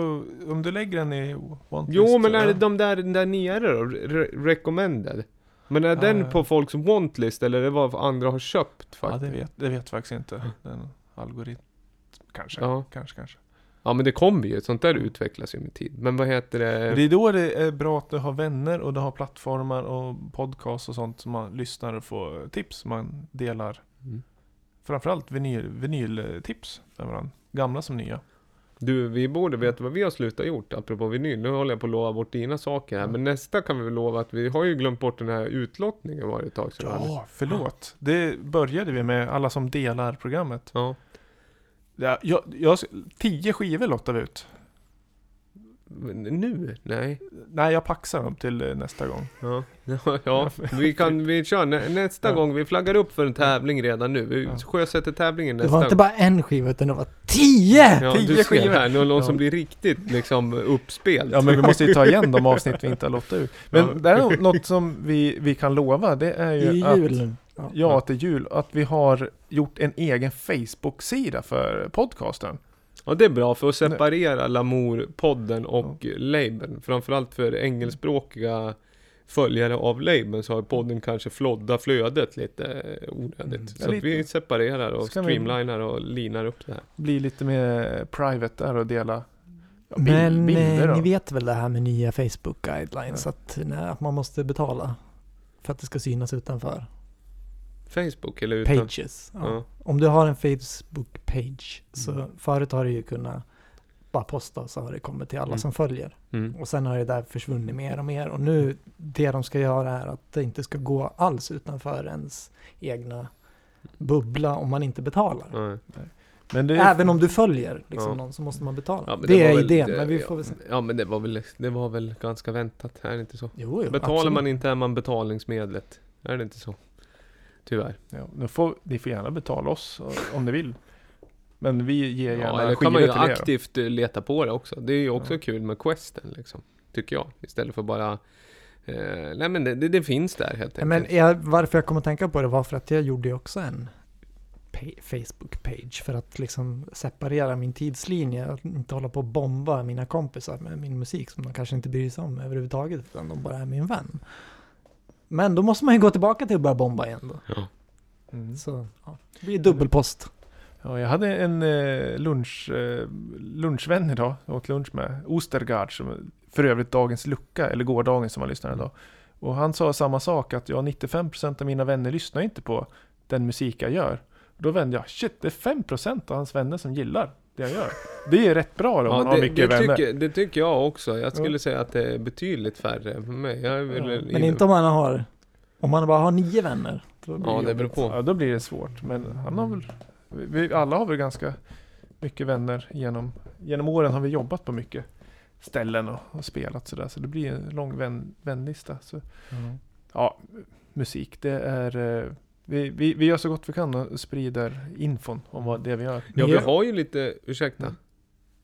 om du lägger den i wantlist jo men är det ja. de där, där nere då? Re- recommended? Men är den Ja. på folks wantlist eller är det vad andra har köpt Ja, faktiskt? det vet, det vet faktiskt inte. Den algoritm. Kanske, Ja. kanske, kanske. Ja men det kommer ju, sånt där utvecklas ju med tid. Men vad heter det? Det är då det är bra att du har vänner och du har plattformar och podcast och sånt som man lyssnar och får tips. Man delar Mm. framförallt vinyl, vinyltips med varandra. Gamla som nya. Du, vi borde veta vad vi har slutat gjort, apropå vinyl. Nu håller jag på att lova bort dina saker här. Men nästa kan vi väl lova att vi har ju glömt bort den här utlottningen var det ett tag sedan. Ja, förlåt. Det började vi med, alla som delar programmet. Ja. Ja, jag, jag, tio skivor lottar vi ut. Men nu? Nej. Nej, jag paxar dem till eh, nästa gång. Ja, ja, ja. vi kan, vi kör nä, nästa Ja. gång. Vi flaggar upp för en tävling redan nu. Vi Ja. sjösätter tävlingen Det nästa var inte gång. bara en skiva utan det var tio! Ja, tio du skivor. här, någon, någon Ja. som blir riktigt liksom uppspelt. Ja, men vi måste ju ta igen de avsnitt vi inte har lottat ut. Men Ja. det är något som vi, vi kan lova. Det är Det ju ju att jul nu. Ja. Ja, är jul. Att vi har gjort en egen Facebook-sida för podcasten. Ja det är bra för att separera Lamour-podden och labeln. Framförallt för engelskspråkiga följare av labeln så har podden kanske flodda flödet lite eh, onödigt. Mm. Så Ja, att lite. vi separerar och Ska vi- streamlinar och linar upp det här. Bli lite mer private där och dela ja, Men bilder. eh, då. ni vet väl det här med nya Facebook guidelines? Att, nej, att man måste betala för att det ska synas utanför. Facebook eller utan? Pages. Ja. Ja. Om du har en Facebook page. Så Mm. förut har du ju kunnat bara posta så har det kommit till alla Mm. som följer. Mm. Och sen har det där försvunnit mer och mer. Och nu, det de ska göra är att det inte ska gå alls utanför ens egna bubbla om man inte betalar. Ja. Men det Även om du följer liksom Ja. någon så måste man betala. Ja, men det, är väl- idén, det- men vi får väl se. Ja men det var väl, det var väl ganska väntat, är det inte så? Jo, jo, Betalar absolut. man inte är man betalningsmedlet. Är det inte så? Tyvärr. Ja, nu får, ni får gärna betala oss eh, om ni vill. Men vi ger gärna Ja, eller skivor kan man ju till er. aktivt eh, leta på det också. Det är ju också Ja. kul med questen liksom. Tycker jag. Istället för bara... Eh, nej men det, det, det finns där helt enkelt. Men jag, varför jag kom att tänka på det var för att jag gjorde också en pa- Facebook-page för att liksom separera min tidslinje. Att inte hålla på och bomba mina kompisar med min musik som de kanske inte bryr sig om överhuvudtaget utan de bara är min vän. Men då måste man ju gå tillbaka till att börja bomba igen då. Ja. Mm. Så ja, det blir dubbelpost. Ja, jag hade en eh, lunch, eh, lunchvän idag. Jag åt lunch med Ostergaard, som för övrigt dagens lucka, eller gårdagens som man lyssnade idag. Och han sa samma sak, att ja, 95% av mina vänner lyssnar inte på den musik jag gör. Då vände jag, shit, det är 5% av hans vänner som gillar det jag gör. Det är rätt bra då, om man Ja, har det, mycket det, vänner. tycker, det tycker jag också. Jag skulle Ja. säga att det är betydligt färre för mig. Ja, Men inte om man har, om man bara har nio vänner. Då blir Ja, det beror på. Ja, då blir det svårt. Men han har väl, vi, vi alla har väl ganska mycket vänner genom, genom åren har vi jobbat på mycket ställen och, och spelat sådär. Så det blir en lång vän, vänlista. Så, ja, musik, det är, eh, vi, vi, vi gör så gott vi kan och sprider infon om vad det vi gör. Ja, vi jag- har ju lite, ursäkta. Mm.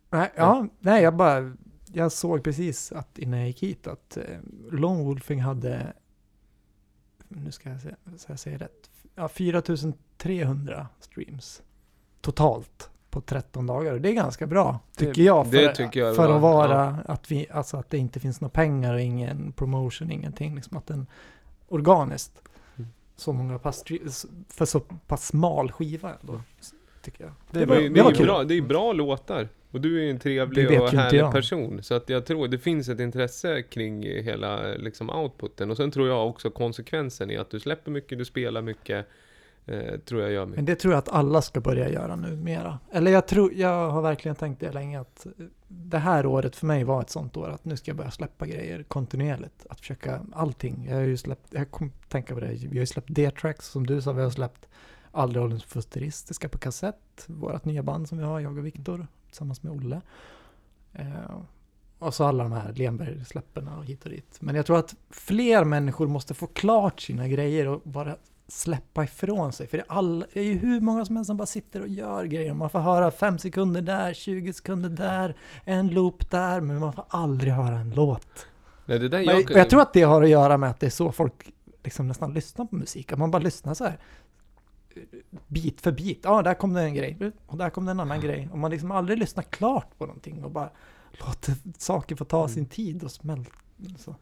Nej, ja, nej, jag bara, jag såg precis att innan jag gick hit att eh, Lone Wolfing hade, nu ska jag säga, så jag säger rätt, ja, 4300 streams totalt på 13 dagar. Och det är ganska bra, Det- tycker jag. För, det tycker jag för att vara, att vi, alltså att det inte finns några pengar och ingen promotion, ingenting. Liksom att den organiskt. Så många pass, för så pass smal skiva ändå, tycker jag. Det Det, är var, det det, var är kul. bra, det är bra låtar. Och du är en trevlig och härlig person. Så att jag tror det finns ett intresse kring hela liksom, outputen. Och sen tror jag också konsekvensen i att du släpper mycket, du spelar mycket. Eh, tror jag gör mig. Men det tror jag att alla ska börja göra nu mera. Eller jag tror, jag har verkligen tänkt det länge att det här året för mig var ett sånt år att nu ska jag börja släppa grejer kontinuerligt. Att försöka allting. Jag har ju släppt, jag kom tänka på det, vi har ju släppt D-tracks som du sa, vi har släppt Aldrig hållens futuristiska på kassett. Vårat nya band som vi har, jag och Viktor tillsammans med Olle. Eh, och så alla de här Lenberg-släppen och hit och dit. Men jag tror att fler människor måste få klart sina grejer och bara släppa ifrån sig. För det är, all, det är ju hur många som helst som bara sitter och gör grejer. Man får höra fem sekunder där, 20 sekunder där, en loop där, men man får aldrig höra en låt. Nej, det där jag, och jag tror att det har att göra med att det är så folk liksom nästan lyssnar på musik. Att man bara lyssnar så här bit för bit. Ja, där kom det en grej och där kom det en annan grej. Och man liksom aldrig lyssnar klart på någonting och bara låter saker få ta sin tid och smälta. Så,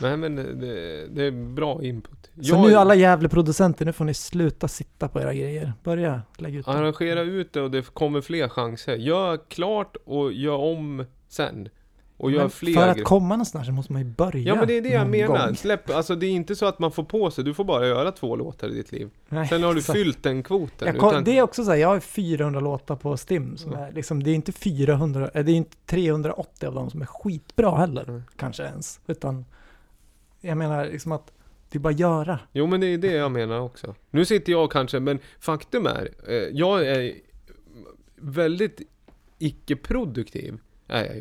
Nej men det, det, det är bra input. så Jag- nu alla jävla producenter, nu får ni sluta sitta på era grejer. Börja lägga ut dem. Arrangera ut det och det kommer fler chanser. Gör klart och gör om sen. Och gör Men fler för att komma någonstans så måste man ju börja Ja men det är det jag menar. gång. Släpp, alltså det är inte så att man får på sig, du får bara göra två låtar i ditt liv. Nej, Sen har du exakt. fyllt den kvoten. Kom, utan- det är också så här, jag har 400 låtar på Stim som Ja. är liksom, det är inte 400, eh, det är inte 380 av dem som är skitbra heller, Mm. kanske ens. Utan, jag menar liksom att det är bara göra. Jo men det är det jag menar också. Nu sitter jag kanske, men faktum är, eh, jag är väldigt icke-produktiv.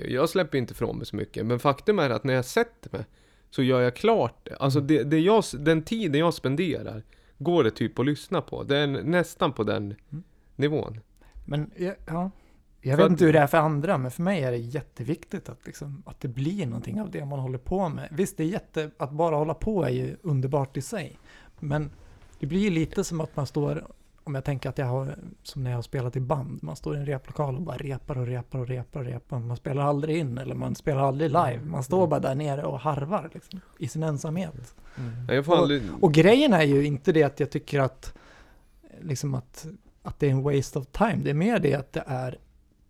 Jag, släpper inte ifrån mig så mycket, men faktum är att när jag sätter mig så gör jag klart det. Alltså det, det jag, den tiden jag spenderar går det typ att lyssna på. Det är nästan på den Mm. nivån. Men ja. Jag För vet att- inte hur det är för andra, men för mig är det jätteviktigt att, liksom, att det blir någonting av det man håller på med. Visst, det är jätte, att bara hålla på är ju underbart i sig. Men det blir ju lite som att man står, om jag tänker att jag har, som när jag har spelat i band, man står i en replokal och bara repar och repar och repar och repar. Man spelar aldrig in eller man spelar aldrig live. Man står bara där nere och harvar liksom, i sin ensamhet. Jag får Och- aldrig... Och grejen är ju inte det att jag tycker att, liksom att, att det är en waste of time. Det är mer det att det är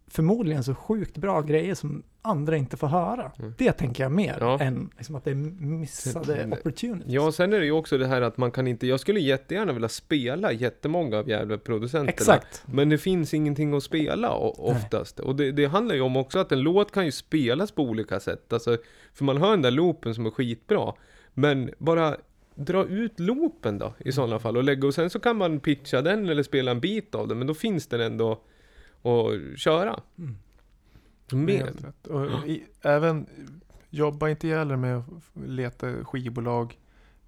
förmodligen så sjukt bra grejer som andra inte får höra. Mm. Det tänker jag mer Ja. än liksom att det är missade opportunities. Ja, sen är det ju också det här att man kan inte... Jag skulle jättegärna vilja spela jättemånga av jävla producenterna. Exakt. Men det finns ingenting att spela oftast. Och det, det handlar ju om också att en låt kan ju spelas på olika sätt. Alltså, för man hör den där loopen som är skitbra. Men bara dra ut loopen då i sådana fall och lägga och sen så kan man pitcha den eller spela en bit av den. Men då finns den ändå och köra. Mm. Mer. Helt rätt. Och i, även, jobba inte ihjäl med att leta skivbolag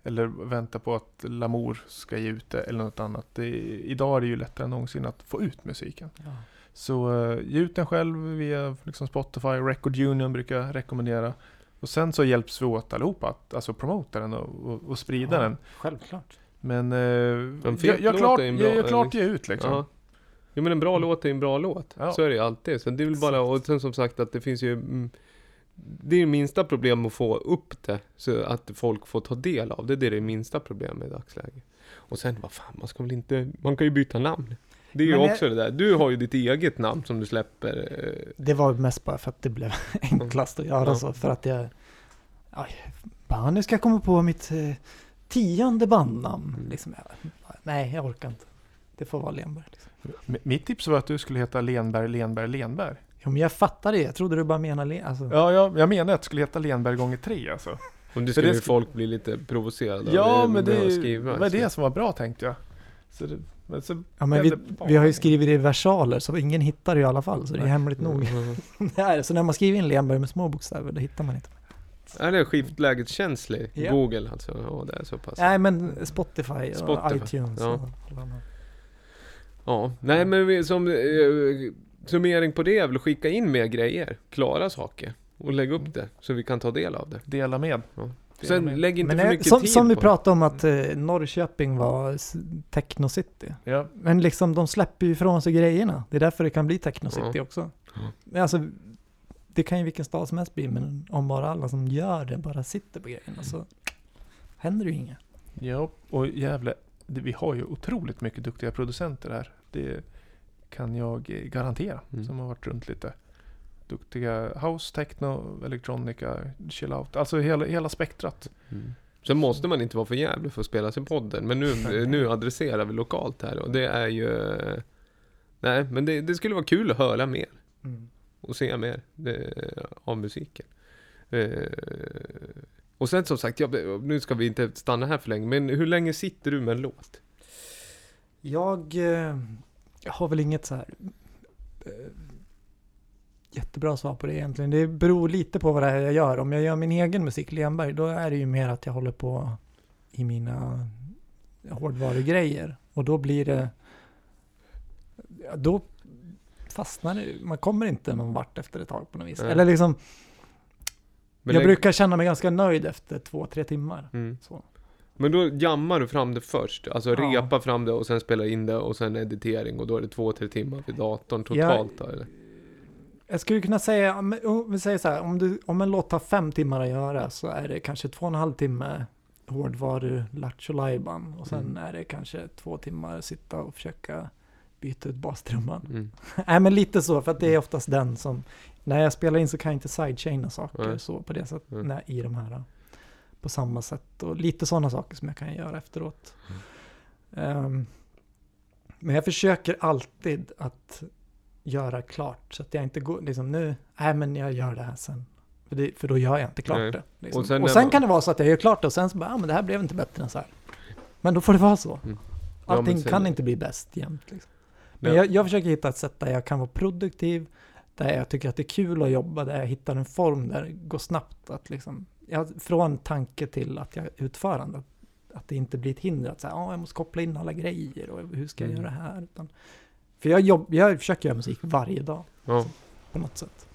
eller vänta på att Lamour ska ge ut det eller något annat. Det, idag är det ju lättare än någonsin att få ut musiken. Ja. Så uh, ge ut den själv via liksom Spotify, Record Union brukar jag rekommendera. Och sen så hjälps vi åt allihopa att alltså promota den och, och, och sprida Ja. den. Självklart. Men En fet jag, jag klart, jag, jag klart ge ut liksom. Ja. Jo men en bra låt är en bra låt. Ja. Så är det ju alltid. Så det är väl bara, och sen som sagt att det finns ju mm, Det är det minsta problem att få upp det, så att folk får ta del av det. Det är det minsta problemet i dagsläget. Och sen, vad fan, man ska väl inte, man kan ju byta namn. Det är ju Men jag- också det där, du har ju ditt eget namn som du släpper. eh, Det var mest bara för att det blev enklast att göra Ja. så. För att jag... Aj, bara, nu ska jag komma på mitt eh, tionde bandnamn. Mm. Liksom, jag, nej, jag orkar inte. Det får vara Lenberg. Liksom. Mitt tips var att du skulle heta Lenberg, Lenberg, Lenberg. Jo, men jag fattar det. Jag trodde du bara menade Len... Alltså, Ja, ja, jag menar att det skulle heta Lenberg gånger tre alltså. Och det För skulle ju sk- folk bli lite provocerade. Ja, är men det, var det som var bra tänkte jag. Så det, men så ja, men vi, vi har ju skrivit det i versaler så ingen hittar det i alla fall. Så det är hemligt nog. Mm. är. Så när man skriver in Lenberg med små bokstäver, då hittar man inte. Är det skiftlägeskänslig? Ja. Google alltså? Ja, det är så pass. Nej, men Spotify och Spotify, iTunes. ja. Och. Ja, nej men vi, som eh, summering på det är väl att skicka in mer grejer, klara saker och lägga upp det så vi kan ta del av det. Dela med. Ja. Dela Sen med. lägg inte Men för mycket som, tid som vi på pratade om att eh, Norrköping var s- techno-city. Ja, Men liksom de släpper ju ifrån sig grejerna. Det är därför det kan bli techno-city Ja. också. Ja. Men alltså, det kan ju vilken stad som helst bli, men om bara alla som gör det bara sitter på grejerna så händer det ju inget. ja och jävla, det, vi har ju otroligt mycket duktiga producenter här. Det kan jag eh, garantera, Mm. som har varit runt lite. Duktiga house, techno, electronica, chill out. Alltså hela, hela spektrat. Mm. Sen måste man inte vara för jävlig för att spela sig podden, men nu, nu adresserar vi lokalt här och det är ju... eh, Nej, men det, det skulle vara kul att höra mer och se mer det, av musiken. Eh, och sen som sagt, jag, nu ska vi inte stanna här för länge, men hur länge sitter du med en låt? Jag, eh, jag har väl inget så här eh, jättebra svar på det egentligen. Det beror lite på vad det är jag gör. Om jag gör min egen musik, Lenberg, då är det ju mer att jag håller på i mina hårdvarugrejer. Och då blir det... Då fastnar det. Man kommer inte någon vart efter ett tag på något vis. Nej. Eller liksom, Men jag lägg- brukar känna mig ganska nöjd efter två, tre timmar. Mm. Så. Men då jammar du fram det först, alltså Ja. repa fram det och sen spela in det och sen editering och då är det två, tre timmar vid datorn totalt då, eller? Jag skulle kunna säga, om vi säger så här, om, du, om en låt tar fem timmar att göra så är det kanske två och en halv timme hårdvaru, lattjo lajban och sen Mm. är det kanske två timmar sitta och försöka byta ut bastrumman. Mm. Nej men lite så, för att det är oftast den som, när jag spelar in så kan jag inte sidechaina saker Nej. så på det sättet, Mm. när, i de här på samma sätt och lite sådana saker som jag kan göra efteråt. Ehm, men jag försöker alltid att göra klart så att jag inte går liksom nu, nej men jag gör det här sen. För, det, för då gör jag inte klart Nej. det. Liksom. Och sen Och sen, man- kan det vara så att jag gör klart det och sen så bara, ja men det här blev inte bättre än så här. Men då får det vara så. Mm. Ja, Allting sen- kan inte bli bäst jämt. Liksom. Men Ja. jag, jag försöker hitta ett sätt där jag kan vara produktiv, där jag tycker att det är kul att jobba, där jag hittar en form där det går snabbt att liksom, jag, från tanke till att jag utförande. Att det inte blir ett hinder att säga, ja jag måste koppla in alla grejer och hur ska jag Mm. göra här? Utan, för jag, jobb, jag försöker göra musik varje dag Ja. på något sätt.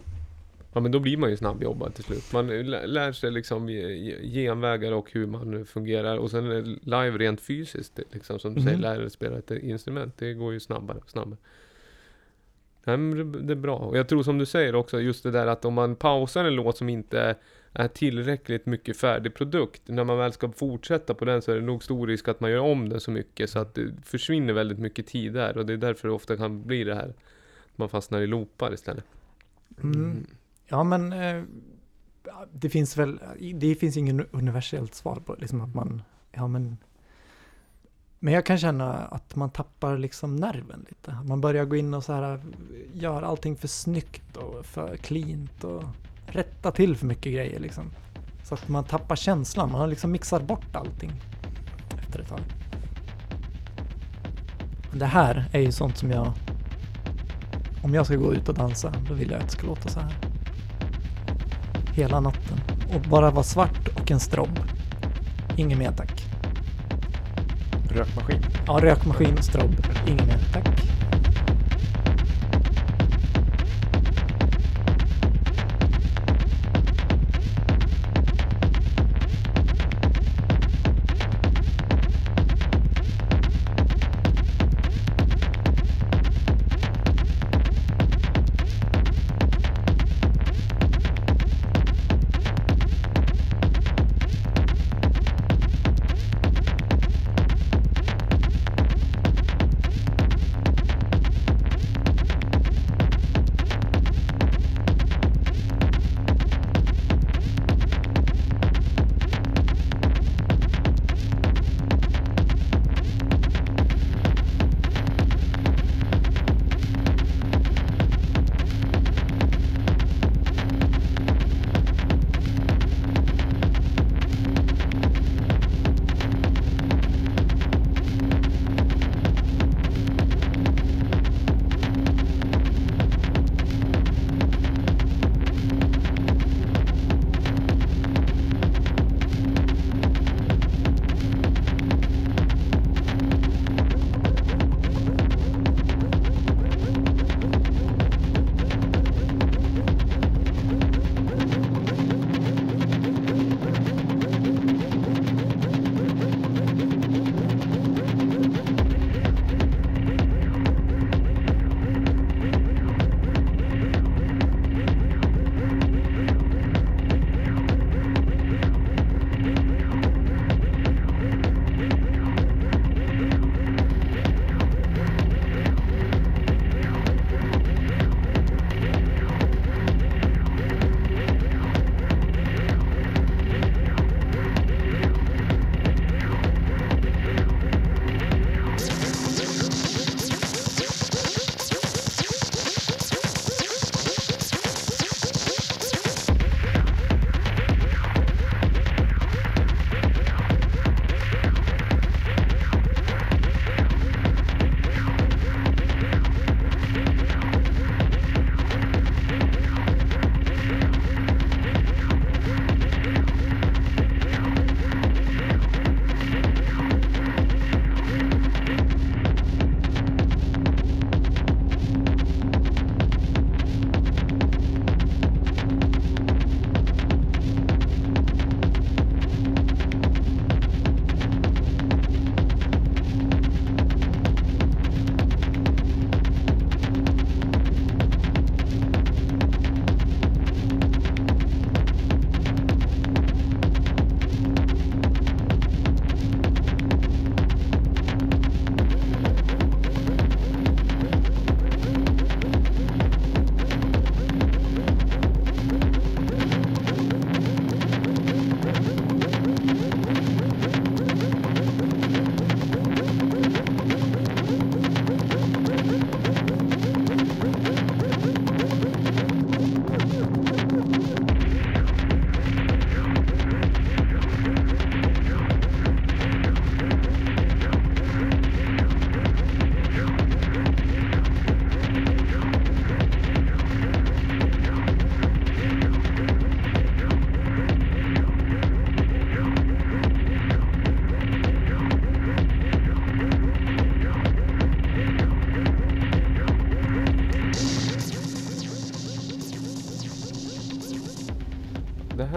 ja, men då blir man ju snabbjobbad till slut. Man lä- lär sig liksom ge- ge- genvägar och hur man fungerar och sen är live rent fysiskt, liksom som du Mhm. säger, lära dig spela ett instrument. Det går ju snabbare och snabbare. Nej, men det, det är bra. Och jag tror som du säger också, just det där att om man pausar en låt som inte är tillräckligt mycket färdig produkt, när man väl ska fortsätta på den så är det nog stor risk att man gör om den så mycket så att det försvinner väldigt mycket tid där och det är därför det ofta kan bli det här. att Man fastnar i loopar istället. Mm. Ja men eh, det finns väl, det finns ingen universellt svar på liksom att man, ja men men jag kan känna att man tappar liksom nerven lite. Man börjar gå in och så här gör allting för snyggt och för cleant och rätta till för mycket grejer liksom. Så att man tappar känslan, man har liksom mixat bort allting efter ett tag. Det här är ju sånt som jag om jag ska gå ut och dansa, då vill jag att det ska låta så här. Hela natten. Och bara vara svart och en strobb. Inget mer tack. Rökmaskin. Ja, rökmaskin strobb. Inget mer tack.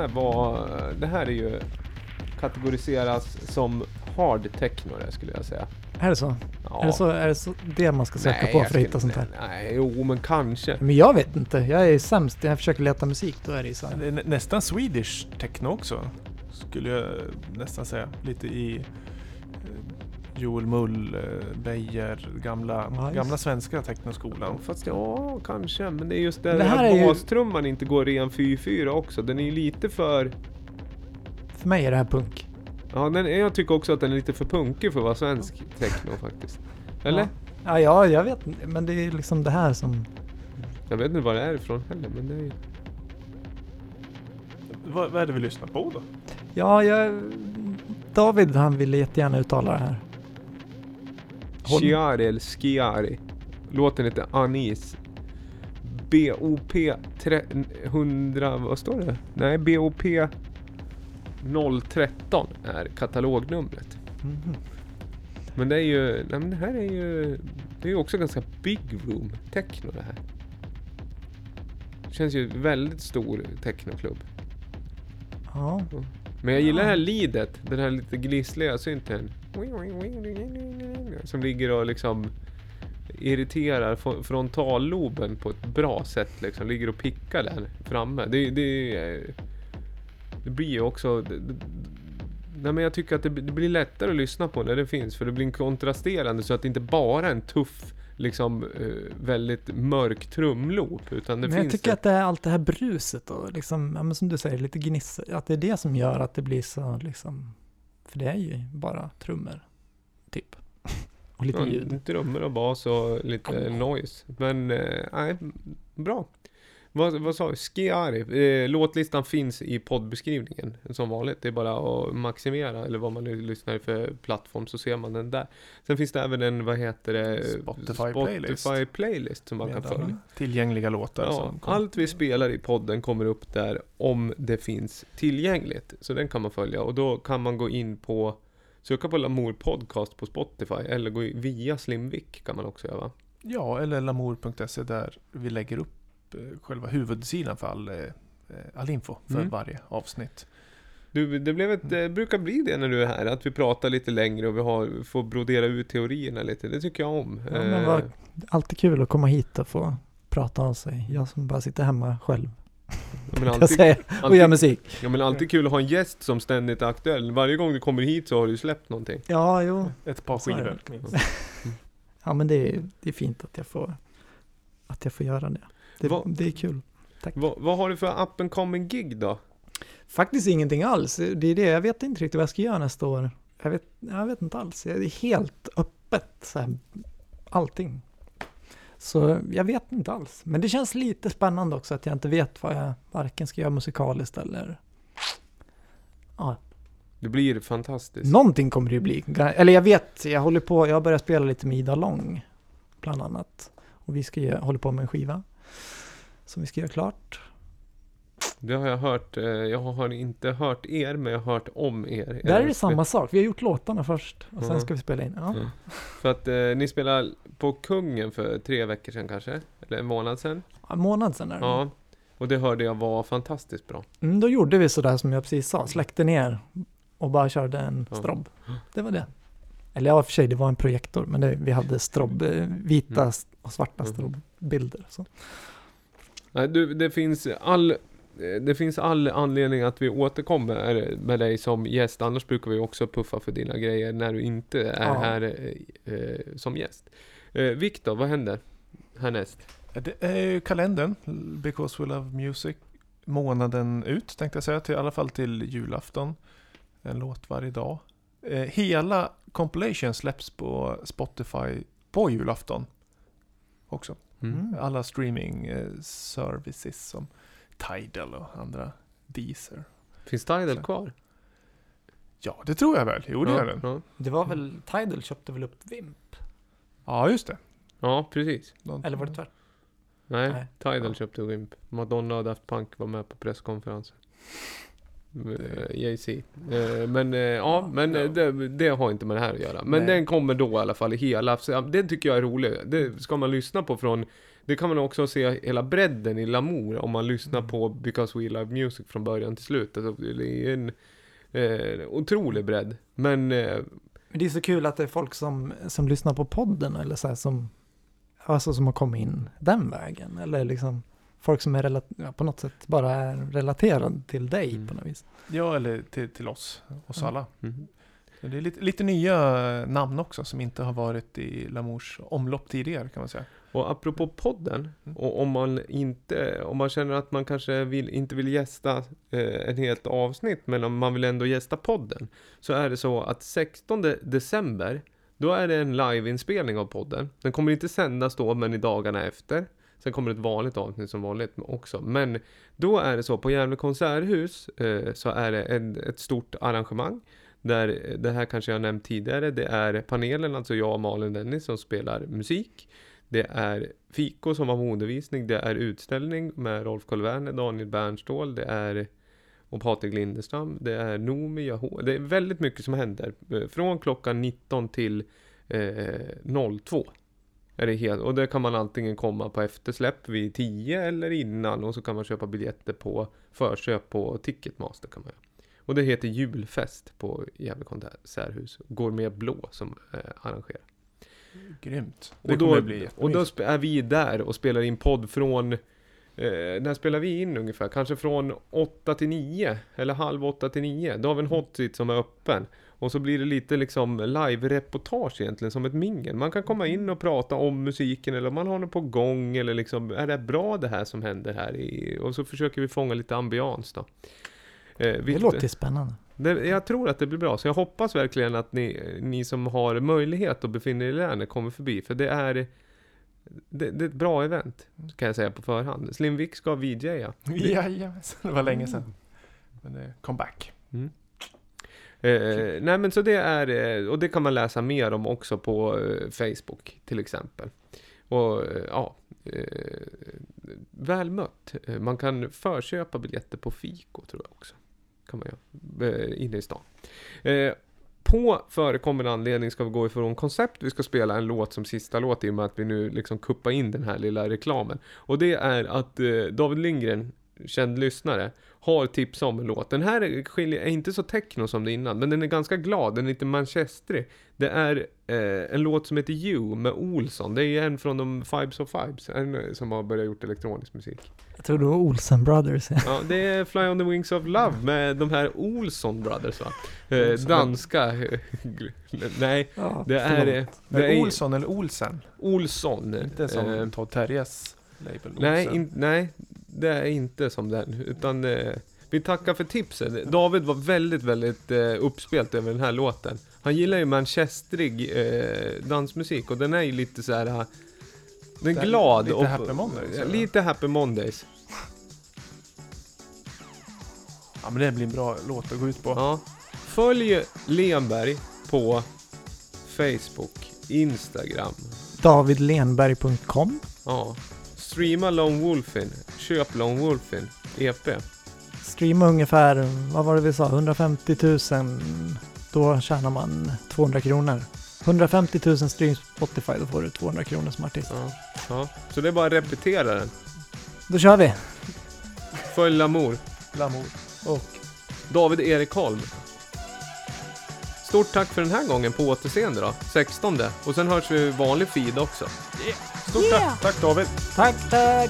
Här var... Det här är ju kategoriseras som hard techno det skulle jag säga. Är det så? Ja. Är, det så är det så det man ska söka Nej, på för att hitta sånt här? Nej, jo men kanske. Men jag vet inte. Jag är sämst. Jag försöker leta musik, då är det så Det är nä- nästan Swedish techno också. Skulle jag nästan säga. Lite i Joel Mull, Beijer, gamla, Nice. gamla svenska technoskolan. fast ja, kanske. Men det är just det, Det den här här är ju- bastrumman inte går ren 4-4 också. Den är ju lite för... För mig är det här punk. Ja, den, jag tycker också att den är lite för punkig för att vara svensk techno faktiskt. Eller? Ja. Ja, ja, jag vet inte. Men det är liksom det här som... Jag vet inte var det är ifrån heller, men det är ju... Vad, vad är det vi lyssnar på då? Ja, jag... David, han ville jättegärna uttala det här. Håll- Chiari eller Schiari. Låten heter Anis. BOP 100, vad står det? Nej, BOP 013 är katalognumret. Mhm. Men det är ju, nej men det här är ju, det är ju också ganska big room techno det här. Känns ju väldigt stor technoklubb. Ja, Men jag gillar Ja. det här lidet, den här lite glissliga synten. Som ligger och liksom irriterar frontalloben på ett bra sätt liksom. Ligger och pickar där framme. Det, det, det blir ju också... Det, nej men jag tycker att det, det blir lättare att lyssna på när det finns. För det blir en kontrasterande så att det inte bara är en tuff, liksom eh, väldigt mörk trumloop. Utan det men jag finns tycker det- att det är allt det här bruset och liksom, ja, som du säger, lite gnissa, att det är det som gör att det blir så liksom, för det är ju bara trummor, typ. Och lite Ja, ljud. Trummor och bas och lite noise. Men eh, nej, bra. Vad, vad sa vi? Skiari. Eh, låtlistan finns i poddbeskrivningen som vanligt. Det är bara att maximera eller vad man nu lyssnar för plattform så ser man den där. Sen finns det även en, vad heter det? Spotify playlist. Spotify playlist som man kan Med följa. Tillgängliga låtar Ja, allt vi spelar i podden kommer upp där om det finns tillgängligt. Så den kan man följa och då kan man gå in på Söka på Lamour Podcast på Spotify eller gå via Slimvik kan man också göra va? Ja, eller lamour.se där vi lägger upp eh, själva huvudsidan för all, eh, eh, all info för Mm. varje avsnitt. Du, det blev ett, det brukar bli det när du är här, att vi pratar lite längre och vi har, får brodera ut teorierna lite. Det tycker jag om. Ja, men vad- Alltid kul att komma hit och få prata av sig. Jag som bara sitter hemma själv, men jag alltid, säger, och gör musik. ja, men alltid kul att ha en gäst som ständigt är aktuell. Varje gång du kommer hit så har du släppt någonting. Ja, jo. Ett par skivor. Ja, men det är, det är fint att jag får, att jag får göra det. Det, Vad- det är kul. Vad, vad har du för up and coming gig då? Faktiskt ingenting alls. Det är det, jag vet inte riktigt vad jag ska göra nästa år. Jag vet, jag vet inte alls. Det är helt öppet, så här, allting. Så jag vet inte alls. Men det känns lite spännande också att jag inte vet vad jag varken ska göra musikaliskt eller... Ja, Det blir fantastiskt. någonting kommer det ju bli. Eller jag vet, jag håller på, jag har börjat spela lite med Ida Lång, bland annat. Och vi ska göra, håller på med en skiva. Som vi ska göra klart. Det har jag hört. eh, Jag har inte hört er, men jag har hört om er. Där är det samma sak. Vi har gjort låtarna först och sen Mhm. ska vi spela in. Ja. Mm. För att eh, ni spelade på Kungen för tre veckor sedan kanske? Eller en månad sedan? En månad sedan är det. Ja. Och det hörde jag var fantastiskt bra. Mm, då gjorde vi sådär som jag precis sa, släckte ner och bara körde en Ja. strobb. Det var det. Eller ja, för sig, det var en projektor, men det, vi hade strobb, eh, vita Mm. och svarta Mhm. Strobbbilder. Så. Nej, du, det finns all... eh, Det finns all anledning att vi återkommer med dig som gäst. Annars brukar vi också puffa för dina grejer när du inte är Ja. här eh, eh, som gäst. Eh, Viktor, vad händer härnäst? Det är ju kalendern, Because We Love Music, månaden ut tänkte jag säga, till, i alla fall till julafton. En låt varje dag. Eh, hela compilation släpps på Spotify på julafton också. Mm. Alla streaming eh, services som Tidal och andra Deezer. Finns Tidal Så. kvar? Ja, det tror jag väl. Jo, det ja, gör den. Ja. Det var väl, Tidal köpte väl upp Vimp? Ja, just det. ja, precis. Någon- Eller var det tvärtom? Nej, Nej. Tidal Ja. köpte Wimp. Madonna och Daft Punk var med på presskonferensen. Uh, Jay-Z. Eh, men eh, ja, men eh, Ja. det, det har inte med det här att göra. Men Nej. den kommer då i alla fall i hela. Det tycker jag är roligt. Det ska man lyssna på från det kan man också se hela bredden i Lamour om man lyssnar Mm. på Because We Love Music från början till slut. Alltså, det är en eh, otrolig bredd. Men eh, Men det är så kul att det är folk som, som lyssnar på podden eller så här som, alltså som har kommit in den vägen. Eller liksom folk som är på något sätt bara är relaterade till dig Mm. på något vis. Ja, eller till, till oss, oss Mm. alla. Men Det är lite, lite nya namn också som inte har varit i Lamours omlopp tidigare kan man säga. Och apropå podden, Mm. och om man inte, om man känner att man kanske vill, inte vill gästa eh, en helt avsnitt, men om man vill ändå gästa podden, så är det så att 16 december, då är det en liveinspelning av podden. Den kommer inte sändas då, men i dagarna efter. Sen kommer ett vanligt avsnitt som vanligt också. Men då är det så, på Gävle konserthus eh, så är det en, ett stort arrangemang. Där, eh, det här kanske jag har nämnt tidigare, det är panelen, alltså jag och Malin Dennis som spelar musik. Det är Fiko som har modevisning, det är utställning med Rolf Karl Werner, Daniel Bernståhl, det är och Patrik Lindestam, det är Noomi, Yahoo, det är väldigt mycket som händer. Eh, från klockan 19 till eh, 02. Är det helt, och det kan man antingen komma på eftersläpp vid 10 eller innan och så kan man köpa biljetter på förköp på Ticketmaster kan man göra. Och det heter julfest på Gävle konserthus. Går med blå som eh, arrangerar. Grymt. Det Och då, bli och då är vi där och spelar in podd från eh, när spelar vi in ungefär? Kanske från 8 till 9 eller halv 8 till 9. Då har vi en hot seat som är öppen. Och så blir det lite liksom live-reportage egentligen som ett mingel. Man kan komma in och prata om musiken eller om man har något på gång eller liksom är det bra det här som händer här? I, och så försöker vi fånga lite ambians då. Eh, Det låter spännande. det, jag tror att det blir bra, så jag hoppas verkligen att ni, ni som har möjlighet att befinna er i länet kommer förbi, för det är det, det är ett bra event, kan jag säga på förhand. Slim Vick ska VJa. Jajamensan, det var länge sedan. Men det är comeback. Mm. Eh, nej men så det är, eh, och det kan man läsa mer om också på eh, Facebook till exempel. Och eh, ja, eh, väl mött. Man kan förköpa biljetter på Fiko tror jag också. Kan man göra, eh, inne i stan. Eh, på förekommande anledning ska vi gå ifrån koncept. Vi ska spela en låt som sista låt i och med att vi nu liksom kuppar in den här lilla reklamen. Och det är att eh, David Lindgren, känd lyssnare, har tips om en låt. Den här är, skiljer, är inte så techno som det innan, men den är ganska glad, den är lite manchesterig. Det är eh, en låt som heter You med Olsson. Det är en från de Fibes of Fibes, en eh, som har börjat gjort elektronisk musik. Jag tror det var Olsen Brothers. Ja, det är Fly on the Wings of Love med de här Olsson Brothers va? Eh, danska... Nej, Ja, det är... eh, Det Det är är Olsson eller Olsen? Olsson. Inte som Eh, Todd Terjes label Nej, in, nej, det är inte som den. Utan eh, vi tackar för tipset. David var väldigt, väldigt eh, uppspelt över den här låten. Han gillar ju manchesterig eh, dansmusik och den är ju lite så här. Den är Det är glad. lite och, Happy Mondays, Ja, eller? Lite Happy Mondays. Ja men det blir en bra låt att gå ut på. Ja. Följ Lenberg på Facebook, Instagram. Davidlenberg.com Ja. Streama Lone Wolfin. Köp Lone Wolfin. EP. Streama ungefär, vad var det vi sa, 150 000. Då tjänar man 200 kronor. 150 000 streams på Spotify, då får du 200 kronor som artist. Ja. ja. Så det är bara att repetera den. Då kör vi! Följ Lamour. Glamour. Och David Erik Holm. Stort tack för den här gången på återseende då. 16. Och sen hörs vi i vanlig feed också. Stort tack, tack David! Tack, tack!